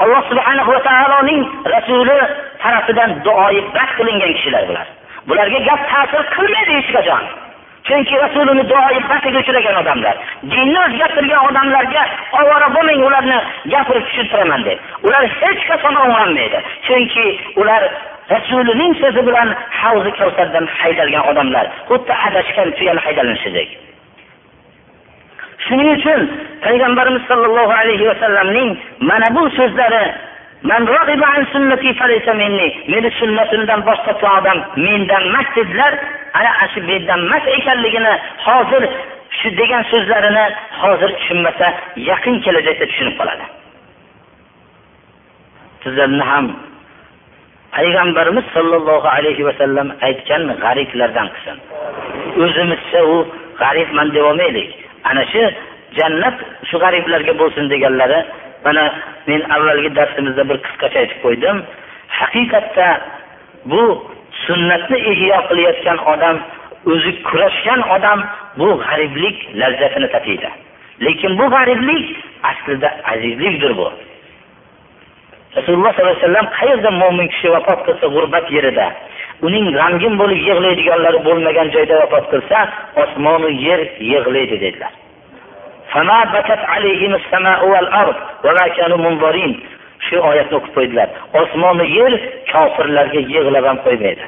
Alloh subhanahu va taoloning rasuli tarafidan duoyi bad qilingan kishilar bular. Bularga gap ta'sir qilmaydi hech qachon. Chunki rasulini duoibasiga uchragan odamlar. Dinni o'zgartirgan odamlarga ovora bo'lmang ularni gapirib tushuntiraman deb. Ular hech qachon ovonmaydi. Chunki ular rasulining so'zi bilan havzi kavsardan haydalgan odamlar. Xuddi adashgan tuyani haydalanishidek shuning uchun payg'ambarimiz sollallohu alayhi vasallamning mana bu so'zlari meni sunnatimdan bosh tortgan odam mendan emas dedilar. Ana shu mendan emas ekanligini hozir shu degan so'zlarini hozir tushunmasa yaqin kelajakda tushunib qoladi. Sizlarni ham payg'ambarimiz sollallohu alayhi vasallam aytgan g'ariblardan qilsin. O'zimizcha u g'aribman deb olmaylik ana shu jannat shu g'ariblarga bo'lsin deganlari mana men avvalgi darsimizda bir qisqacha aytib qo'ydim. Haqiqatda bu sunnatni ihyo qilayotgan odam o'zi kurashgan odam bu g'ariblik lazzatini tatiydi. Lekin bu g'ariblik aslida azizlikdir bu. Rasululloh sollallohu alayhi vasallam qayerda mo'min kishi vafot qilsa g'urbat yerida uning g'amgin bo'lib yig'laydiganlari bo'lmagan joyda vafot qilsa osmonu yer yig'laydi dedilar. فما بكت عليهم السماء والأرض وما كانوا منظرين shu oyatni o'qib qo'ydilar osmonu yer kofirlarga yig'lab ham qo'ymaydi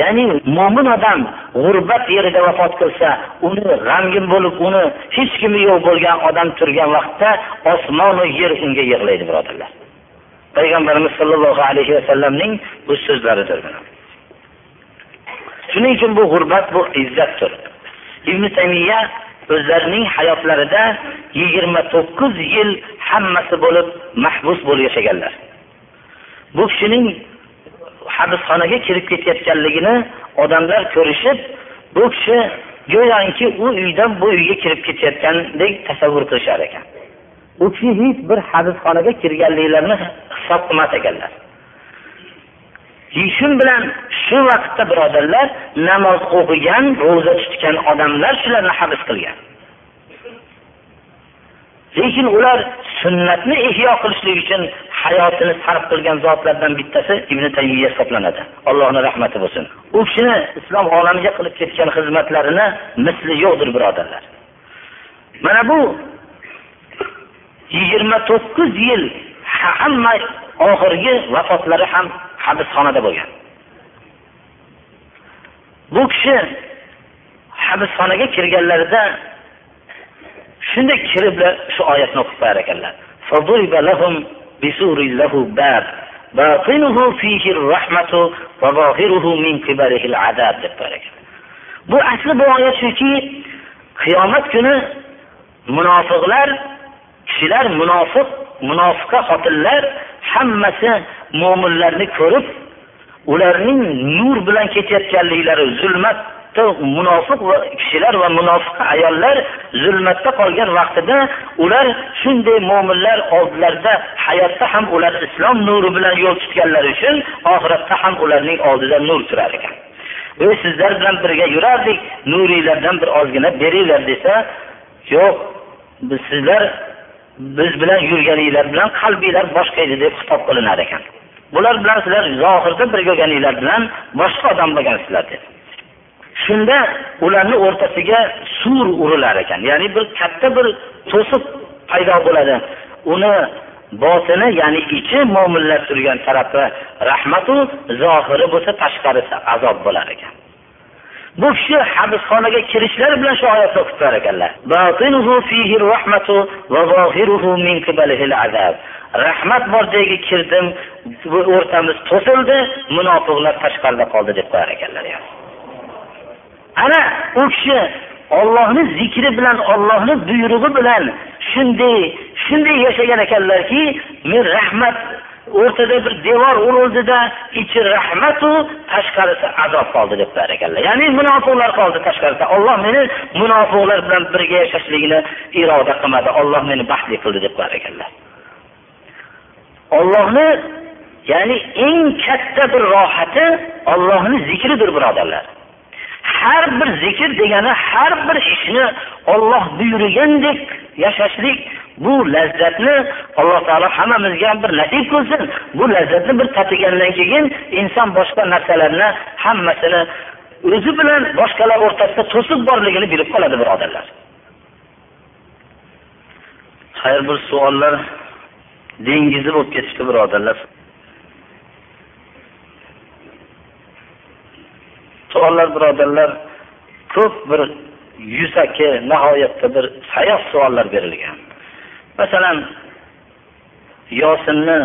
ya'ni mo'min odam g'urbat yerida vafot qilsa uni g'amgin bo'lib uni hech kimi yo'q bo'lgan odam turgan vaqtda osmonu yer unga yig'laydi birodarlar payg'ambarimiz sollallohu alayhi vasallamning bu so'zlaridir shuning uchun bu g'urbat bu izzatdir ibn taymiya o'zlarining hayotlarida yigirma to'qqiz yil hammasi bo'lib mahbus bo'lib yashaganlar. Bu kishining habsxonaga kirib ketayotganligini odamlar ko'rishib bu kishi go'yoki u uydan bu uyga kirib ketayotgandek tasavvur qilishar ekan. U kishi hech bir habsxonaga kirganliklarini hisob qilmas ekanlar. Shu bilan shu vaqtda birodarlar namoz o'qigan ro'za tutgan odamlar shularni habs qilgan. Lekin ular sunnatni ihyo qilishlik uchun hayotini sarf qilgan zotlardan bittasi ibn taymiya hisoblanadi. Allohni rahmati bo'lsin. U kishini islom olamiga qilib ketgan xizmatlarini misli yo'qdir birodarlar. Mana bu yigirma to'qqiz yil hamma oxirgi vafotlari ham hibsxonada bo'lgan. Bu kishi hibsxonaga kirganlarida shunday kiriblar shu oyatni o'qib qo'yar ekanlar. Bu asli bu oyat shuki qiyomat kuni munofiqlar kishilar munofiq munofiqa xotinlar hammasi mo'minlarni ko'rib ularning nur bilan ketayotganliklari zulmatda munofiq va kishilar va munofiq ayollar zulmatda qolgan vaqtida ular shunday mo'minlar oldilarida hayotda ham ular islom nuri bilan yo'l tutganlari uchun oxiratda ham ularning oldida nur turar ekan. Ey sizlar bilan birga yurardik nuringlardan bir ozgina beringlar desa yo'q biz sizlar biz bilan yurganinglar bilan qalbinglar boshqa edi deb xitob qilinar ekan. Bular bilan sizlar zohirda birga bo'lganinglar bilan boshqa odam bo'lgansizlar deb shunda ularni o'rtasiga sur urilar ekan. Ya'ni bir katta bir to'siq paydo bo'ladi. Uni botini ya'ni ichi mo'minlar turgan tarafi rahmatu zohiri bo'lsa tashqarisi azob bo'lar ekan. Bu kishi hibsxonaga kirishlari bilan shu oyatni o'qib turar ekanlar rahmat bor joyga kirdim o'rtamiz to'sildi munofiqlar tashqarida qoldi deb qo'yar ekanlar ana u kishi ollohni zikri bilan ollohni buyrug'i bilan shunday shunday yashagan ekanlarki men rahmat o'rtada bir devor urildida ichi rahmatu tashqarisi azob qoldi deb qo'yar ekanlar. Ya'ni munofiqlar qoldi tashqarida. Olloh meni munofiqlar bilan birga yashashligini iroda qilmadi. Olloh meni baxtli qildi deb qo'yar ekanlar. Ollohni ya'ni eng katta bir rohati ollohni zikridir birodarlar. Har bir zikr degani har bir ishni olloh buyurgandek yashashlik bu lazzatni alloh taolo hammamizga ham bir nasib qilsin. Bu lazzatni bir tatigandan keyin inson boshqa narsalarni hammasini o'zi bilan boshqalar o'rtasida to'siq borligini bilib qoladi birodarlar. Xayr bir savollar dengizi bo'lib ketishdi birodarlar. Savollar birodarlar ko'p bir yuzaki nihoyatda bir sayoq savollar berilgan. Masalan yosinni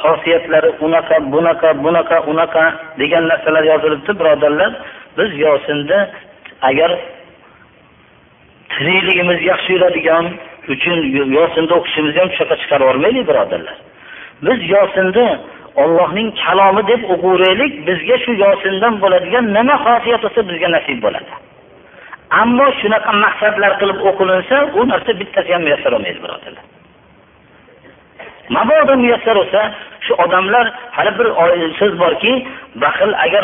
xosiyatlari unaqa bunaqa bunaqa unaqa degan narsalar yozilibdi birodarlar. Biz yosinda agar tirikligimiz yaxshi yuradigan uchun yosinda o'qishimizni ham shunaqa chiqarib yubormaylik birodarlar. Biz yosinda ollohning kalomi deb o'qiveraylik bizga shu yosindan bo'ladigan nima xosiyat bo'lsa bizga nasib bo'ladi. Ammo shunaqa maqsadlar qilib o'qilinsa u narsa bittasi ham muyassar bo'lmaydi birodarlar. Mabodo muyassar bo'lsa shu odamlar hali bir so'z borki baxil agar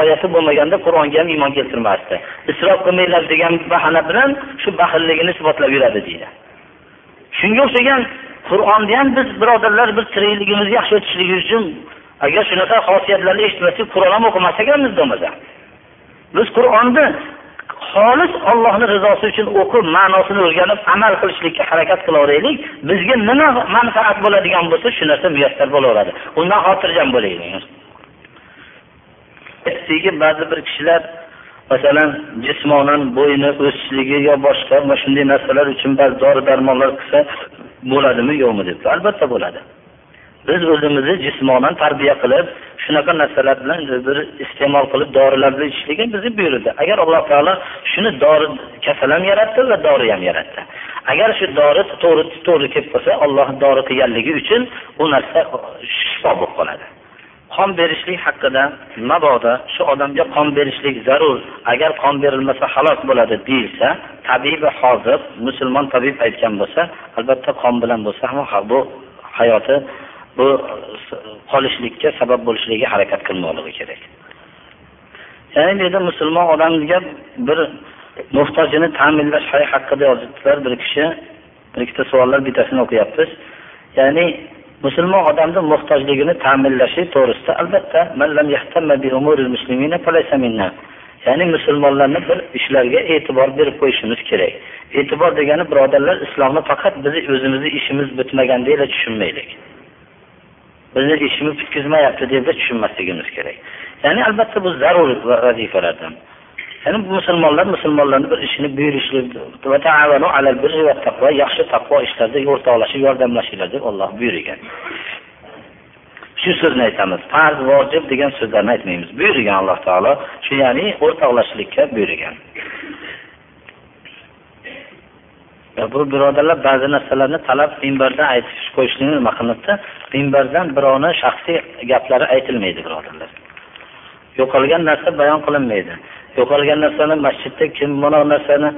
oyati bo'lmaganda qur'onga ham iymon keltirmasdi. Isrof qilmanglar degan bahona bilan shu baxilligini isbotlab yuradi deydi. Shunga o'xshagan qur'onni ham biz birodarlar bir tirikligimizni yaxshi o'tishligi uchun agar shunaqa xosiyatlarni eshitmasak qur'on ham o'qimas ekanmiz bo'lmasa. Biz qur'onni xolis ollohni rizosi uchun o'qib ma'nosini o'rganib amal qilishlikka harakat qilaveraylik bizga nima manfaat bo'ladigan bo'lsa shu narsa muyassar bo'laveradi. Undan xotirjam bo'laylik. Ba'zi bir kishilar masalan jismonan bo'yni o'sishligi yo boshqa mana shunday narsalar uchun ba'zi dori darmonlar qilsa bo'ladimi yo'qmi debdi. Albatta bo'ladi. Biz o'zimizni jismonan tarbiya qilib shunaqa narsalar bilan bir iste'mol qilib dorilar bilan ichishlikka bizni buyurdi. Agar alloh taolo shuni dori kasal ham yaratdi va dori ham yaratdi. Agar shu dori to'g'ri to'g'ri kelib qolsa olloh dori qilganligi uchun u narsa shifo bo'lib qoladi. Qon berishlik haqida mabodo shu odamga qon berishlik zarur. Agar qon berilmasa halok bo'ladi deyilsa tabibi hozir musulmon tabib aytgan bo'lsa albatta qon bilan bo'lsa ham bu hayoti bu e, qolishlikka sabab bo'lishligiga harakat qilmoqligi kerak. Ya'ni bu yerda musulmon odamga bir muhtojini ta'minlash haqida yozibdilar. Bir kishi bir ikkita savollar bittasini o'qiyapmiz. Ya'ni musulmon odamni muhtojligini ta'minlashi to'g'risida albatta ya'ni musulmonlarni bir ishlarga e'tibor berib qo'yishimiz kerak. E'tibor degani birodarlar islomni faqat bizni o'zimizni ishimiz bitmagandek tushunmaylik. Bizni ishimiz bitkazmayapti deb tushunmasligimiz kerak. Ya'ni albatta bu zarur vazifalardan. Ya'ni musulmonlar musulmonlarni bir ishini buyurishlik yaxshi taqvo ishlarda o'rtoqlashib yordamlashinglar deb olloh buyurgan. Shu so'zni aytamiz. Farz vojib degan so'zlarni aytmaymiz. Buyurgan alloh taolo shu ya'ni o'rtoqlashishlikka buyurgan. Bu birodarlar ba'zi narsalarni talab minbardan aytib qo'yishlikni nima qilinibdi minbardan birovni shaxsiy gaplari aytilmaydi birodarlar. Yo'qolgan narsa bayon qilinmaydi. Yo'qolgan narsani masjidda kim mana narsani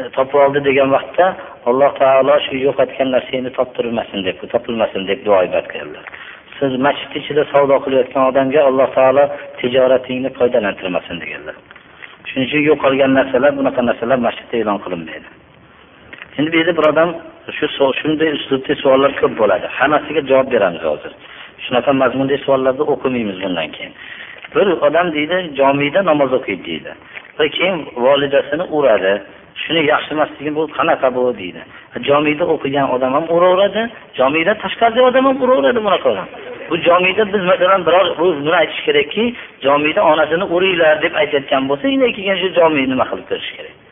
e, topib oldi degan vaqtda alloh taolo shu yo'qotgan narsangni toptirmasin deb topilmasin deb duo ibodat qilganlar siz masjid ichida savdo qilayotgan odamga alloh taolo tijoratingni foydalantirmasin deganlar. Shuning uchun yo'qolgan narsalar bunaqa narsalar masjidda e'lon qilinmaydi. Endi bu yerda bir odam shu shunday uslubli savollar ko'p bo'ladi. Hammasiga javob beramiz hozir. Shunaqa mazmundagi savollarni o'qimaymiz bundan keyin. Bir odam deydi jomiyda namoz o'qiydi deydi. Va keyin volidasini uradi. Shuni yaxshi emasligi bu qanaqa bu? deydi. Jomiyda o'qigan odam ham uraveradi jomiyda tashqaridagi odam ham uraveradi bunaqa odam. Bu jomiyda biz masalan biror buni aytish kerakki jomiyda onasini uringlar deb aytayotgan bo'lsa keyin shu jomiy nima qilib ko'rish kerak?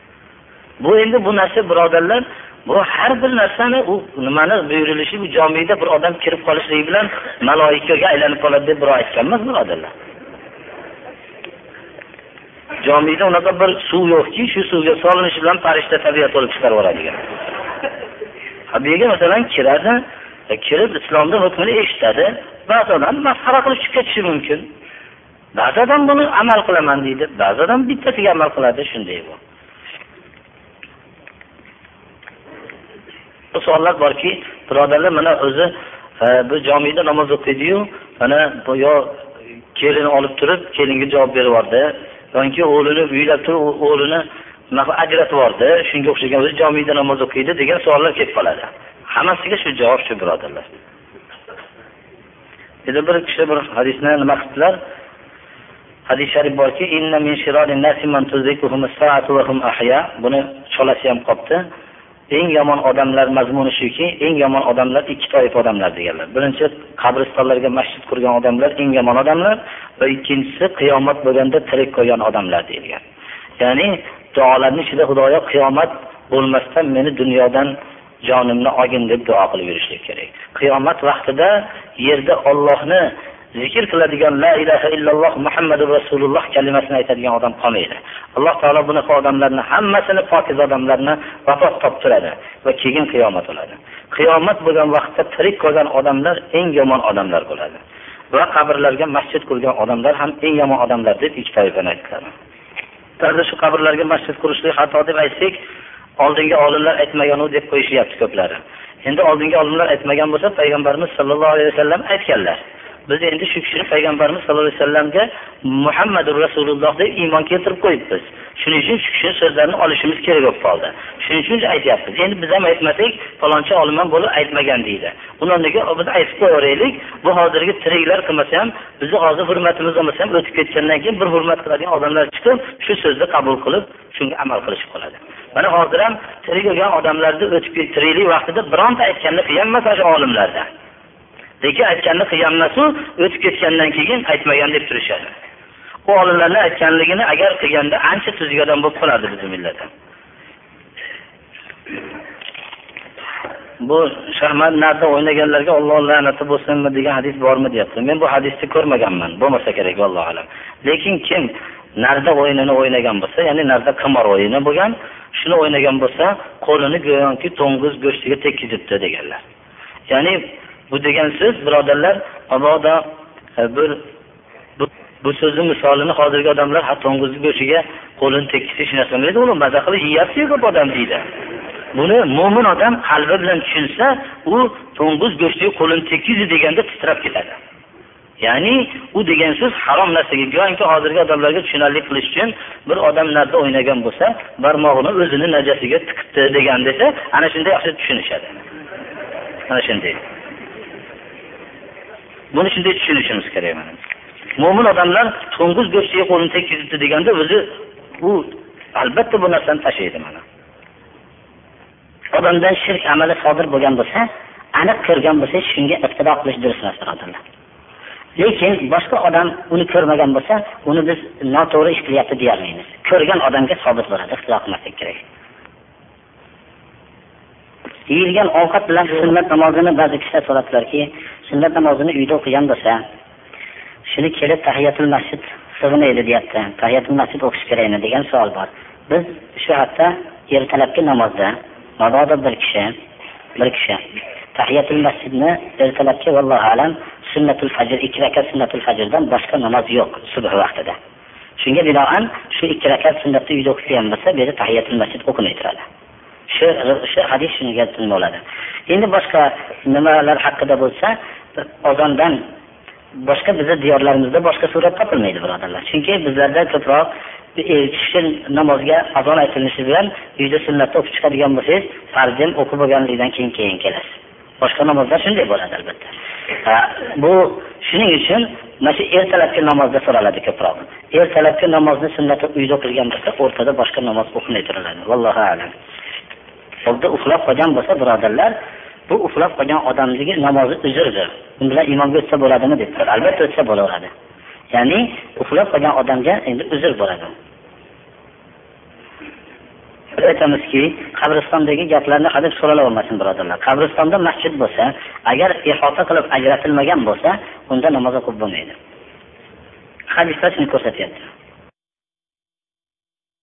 Bu endi bu narsa birodarlar bu har bir narsani u nimani buyurilishi bu jomiyda bir odam kirib qolishligi bilan maloikaga aylanib qoladi deb birov aytgan emas birodarlar. Jomiyda unaqa bir suv yo'qki shu suvga solinishi bilan farishta tabiat bo'lib chiqarib yuboradigan. Bu yerga masalan kiradi e, kirib islomni hukmini eshitadi ba'zi odam masxara qilib chiqib ketishi mumkin. Ba'zi odam buni amal qilaman deydi ba'zi odam bittasiga amal qiladi shunday bu. Bu savollar borki birodarlar mana o'zi bir bu jomiyda namoz o'qiydiyu mana yo kelini olib turib kelinga javob berib yubordi yoki o'g'lini uylab turib o'g'lini ajratib yubordi shunga o'xshagan o'zi jomiyda namoz o'qiydi degan savollar kelib qoladi. Hammasiga shu javob shu birodarlar. Endi bir kishi bir hadisni nima qilibdilar? Hadis sharif borki buni cholasi ham qolibdi eng yomon odamlar mazmuni shuki eng yomon odamlar ikki toifa odamlar deganlar. Birinchi qabristonlarga masjid qurgan odamlar eng yomon odamlar va ikkinchisi qiyomat bo'lganda tirik qolgan odamlar deyilgan. Ya'ni duolarni ichida xudoyo qiyomat bo'lmasdan meni dunyodan jonimni olgin deb duo qilib yurishlik kerak. Qiyomat vaqtida yerda ollohni zikr qiladigan la ilaha illalloh muhammadu rasululloh kalimasini aytadigan odam qolmaydi. Alloh taolo bunaqa odamlarni hammasini pokiz odamlarni vafot toptiradi va keyin qiyomat bo'ladi. Qiyomat bo'lgan vaqtda tirik qolgan odamlar eng yomon odamlar bo'ladi va qabrlarga masjid qurgan odamlar ham eng yomon odamlar deb ikki toifani aytdilar ba'zi shu qabrlarga masjid qurishlik xato deb aytsak oldingi olimlar aytmaganu deb qo'yishyapti ko'plari. Endi oldingi olimlar aytmagan bo'lsa payg'ambarimiz sollallohu alayhi vasallam aytganlar biz endi shu kishini payg'ambarimiz sallallohu alayhi vasallamga muhammadu rasululloh deb iymon keltirib qo'yibmiz. Shuning uchun shu kishini so'zlarini olishimiz kerak bo'lib qoldi. Shuning uchun aytyapmiz endi biz ham aytmasak falonchi olim ham bo'lib aytmagan deydi. Uni o'rniga biz aytib qo'yaveraylik bu hozirgi tiriklar qilmasa ham bizni hozir hurmatimiz bo'lmasa ham o'tib ketgandan keyin bir hurmat qiladigan odamlar chiqib shu so'zni qabul qilib shunga amal qilishib qoladi. Mana hozir ham tirik bo'lgan odamlarni o'tib tiriklik vaqtida bironta aytganini qilganmas shu olimlarda. Lekin aytganni qilganmasu o'tib ketgandan keyin aytmagan deb turishadi u olimlarni aytganligini agar qilganda ancha tuzgadan bo'lib qolardi bizni millat bu shahmat narda o'ynaganlarga Alloh la'nati bo'lsinmi degan hadis bormi deyapti. Men bu hadisni ko'rmaganman. Bo'lmasa kerak vallohu alam. Lekin kim narda o'yinini o'ynagan bo'lsa, ya'ni narda qimor o'yini bo'lgan, shuni o'ynagan bo'lsa, qo'lini go'yoki to'ng'iz go'shtiga tekkizibdi deganlar. Ya'ni bu degan so'z birodarlar, mabodo e, bir bu, so'zni misolini hozirgi odamlar hatto to'ng'iz go'shtiga qo'lini tekkizish narsa qilmaydi, uni maza qilib yeyapti ko'p odam deydi. Buni mo'min odam qalbi bilan tushunsa, u to'ng'iz go'shtiga qo'lini tekkizdi deganda titrab ketadi. Ya'ni u degan so'z harom narsaga, go'yoki hozirgi odamlarga tushunarli qilish uchun bir odam narda o'ynagan bo'lsa, barmog'ini o'zini najasiga tiqibdi degan desa, ana shunday yaxshi tushunishadi. Ana shunday. Buni shunday tushunishimiz kerak mana. Mo'min odamlar to'ng'iz go'shtiga qo'lini tekkizibdi deganda o'zi u albatta bu narsani tashlaydi mana. odamdan shirk amali sodir bo'lgan bo'lsa, aniq ko'rgan bo'lsa, shunga iqtido qilish durust emas, birodarlar. Lekin boshqa odam uni ko'rmagan bo'lsa, uni biz noto'g'ri ish qilyapti deyolmaymiz. Ko'rgan odamga sobit bo'ladi, iqtido qilmaslik kerak. Yeyilgan ovqat bilan sunnat namozini ba'zi kishilar so'radilarki, sunnat namozini uyda o'qigan bo'lsa, shuni kelib tahiyatul masjid sig'inaydi deyapti. Tahiyatul masjid o'qish kerakmi degan savol bor. Biz shu hafta ertalabki namozda mabodo bir kishi bir kishi tahiyatul masjidni ertalabki vallohu alam sunnatul fajr ikki rakat sunnatul fajrdan boshqa namoz yo'q subh vaqtida shunga binoan shu ikki rakat sunnatni uyda o'qigan bo'lsa bu yerda tahiyatul masjid o'qimay turadi shu shu hadis shunga bo'ladi endi boshqa nimalar haqida bo'lsa ozondan boshqa bizni diyorlarimizda boshqa surat topilmaydi birodarlar. Chunki bizlarda ko'proq kishi namozga azon aytilishi bilan uyda sunnatni o'qib chiqadigan bo'lsangiz farzim o'qib bo'lganligidan keyin keyin kelasiz. Boshqa namozlar shunday bo'ladi albatta. Bu shuning uchun mana shu ertalabki namozda so'raladi ko'proq. Ertalabki namozni sunnati uyda o'qilgan bo'lsa o'rtada boshqa namoz o'qimay turiladi vallohu alam. Xuddi uxlab qolgan bo'lsa birodarlar bu uxlab qolgan odamligi namozi uzrdir u bilan imomga o'tsa bo'ladimi debdilar albatta o'tsa bo'laveradi. Ya'ni uxlab qolgan odamga endi uzr bo'ladi. Aytamizki qabristondagi gaplarni hadeb so'ralavermasin birodarlar. Qabristonda masjid bo'lsa agar ihota qilib ajratilmagan bo'lsa unda namoz o'qib bo'lmaydi. Hadisda shuni ko'rsatyapti.